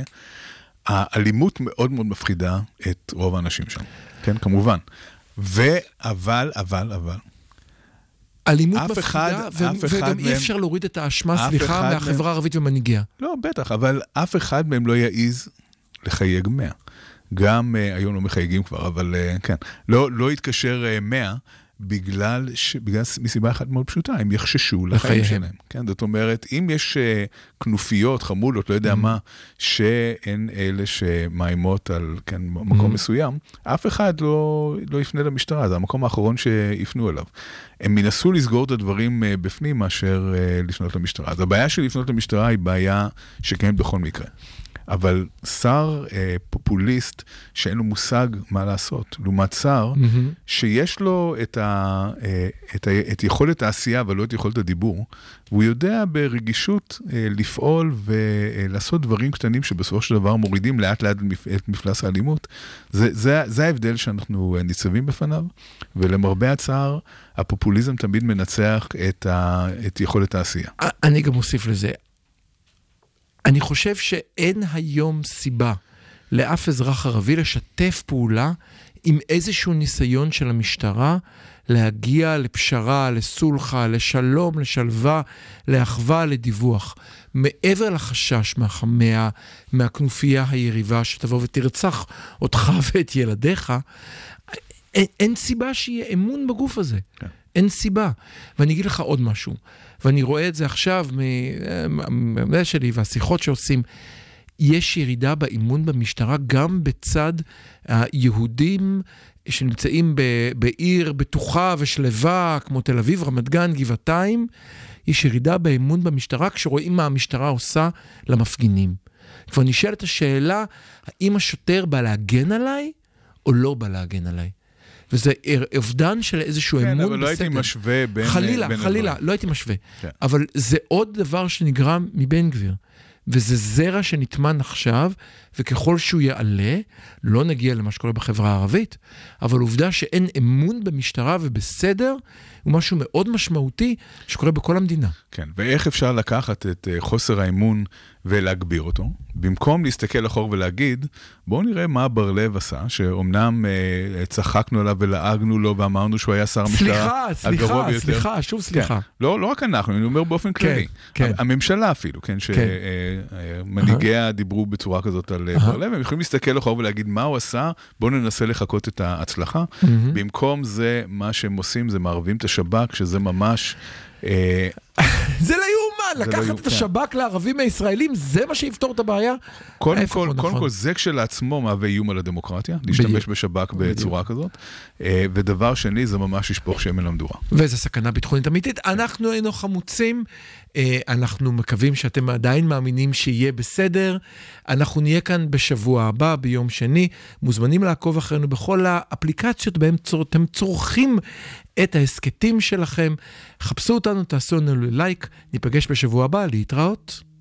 האלימות מאוד מאוד מפחידה את רוב האנשים שם, כן, כמובן. ואבל, אבל, אבל, אלימות אף מפחידה, אחד- ו- אף אחד וגם אי מהם- אפשר להוריד את האשמה, סליחה, מהחברה מהם- הערבית ומנהיגיה. לא, בטח, אבל אף אחד מהם לא יעז לחייג 100. גם uh, היום לא מחייגים כבר, אבל uh, כן, לא, לא יתקשר uh, 100 בגלל, ש... בגלל מסיבה אחת מאוד פשוטה, הם יחששו לחיים. שלהם. כן, זאת אומרת, אם יש uh, כנופיות, חמולות, לא יודע מה, שהן אלה שמאיימות על כן, מקום Mhm. מסוים, אף אחד לא, לא יפנה למשטרה, זה המקום האחרון שיפנו אליו. הם ינסו לסגור את הדברים uh, בפנים מאשר uh, לפנות למשטרה. אז הבעיה של לפנות למשטרה היא בעיה שקיימת בכל מקרה. אבל שר אה, פופוליסט שאין לו מושג מה לעשות, לעומת שר מהמם. שיש לו את, ה, אה, את, ה, את יכולת העשייה אבל לא את יכולת הדיבור, והוא יודע ברגישות אה, לפעול ולעשות דברים קטנים שבסופו של דבר מורידים לאט לאט את מפ- את מפלס האלימות. זה, זה, זה ההבדל שאנחנו אה, ניצבים בפניו, ולמרבה הצער, הפופוליזם תמיד מנצח את, ה, את יכולת העשייה. אני גם מוסיף לזה. אני חושב שאין היום סיבה לאף אזרח ערבי לשתף פעולה עם איזשהו ניסיון של המשטרה להגיע לפשרה, לסולחה, לשלום, לשלווה, לאחווה, לדיווח. מעבר לחשש מה, מה, מהכנופיה היריבה שתבוא ותרצח אותך ואת ילדיך, אין, אין סיבה שיהיה אמון בגוף הזה. כן. אין סיבה. ואני אגיד לך עוד משהו, ואני רואה את זה עכשיו מהמדע שלי והשיחות שעושים. יש ירידה באימון במשטרה גם בצד היהודים שנמצאים ב- בעיר בטוחה ושלווה, כמו תל אביב, רמת גן, גבעתיים. יש ירידה באמון במשטרה כשרואים מה המשטרה עושה למפגינים. כבר נשאלת השאלה, האם השוטר בא להגן עליי או לא בא להגן עליי? וזה אובדן של איזשהו כן, אמון אבל לא הייתי בסדר. משווה בין... חלילה, בין חלילה, הדברים. לא הייתי משווה. כן. אבל זה עוד דבר שנגרם מבן גביר. וזה זרע שנטמן עכשיו, וככל שהוא יעלה, לא נגיע למה שקורה בחברה הערבית, אבל עובדה שאין אמון במשטרה ובסדר, הוא משהו מאוד משמעותי שקורה בכל המדינה. כן, ואיך אפשר לקחת את אה, חוסר האמון ולהגביר אותו, במקום להסתכל אחור ולהגיד, בואו נראה מה בר לב עשה, שאומנם אה, צחקנו עליו ולעגנו לו ואמרנו שהוא היה שר המשטרה סליחה, הגרוע סליחה, ביותר. סליחה, שוב סליחה. כן. לא, לא רק אנחנו, אני אומר באופן כללי. כן. הממשלה אפילו, כן, שמנהיגיה דיברו בצורה כזאת על אה, בר לב, הם יכולים להסתכל אחור ולהגיד מה הוא עשה, בואו ננסה לחקות את ההצלחה. במקום זה, מה שהם עושים זה מערבים את השב"כ, שזה ממש... אה, זה לא יאומן, לא לקחת. את השב"כ לערבים הישראלים, זה מה שיפתור את הבעיה? קודם כל, קודם נכון. כל, זה כשלעצמו מהווה איום על הדמוקרטיה, להשתמש. בשב"כ בצורה כזאת. אה, ודבר שני, זה ממש לשפוך שמן למדורה. וזו סכנה ביטחונית אמיתית. אנחנו היינו חמוצים, אנחנו מקווים שאתם עדיין מאמינים שיהיה בסדר. אנחנו נהיה כאן בשבוע הבא, ביום שני. מוזמנים לעקוב אחרינו בכל האפליקציות בהן צור- אתם צורכים את ההסכתים שלכם. חפשו אותנו, תעשו לנו לייק, ניפגש בשבוע הבא, להתראות.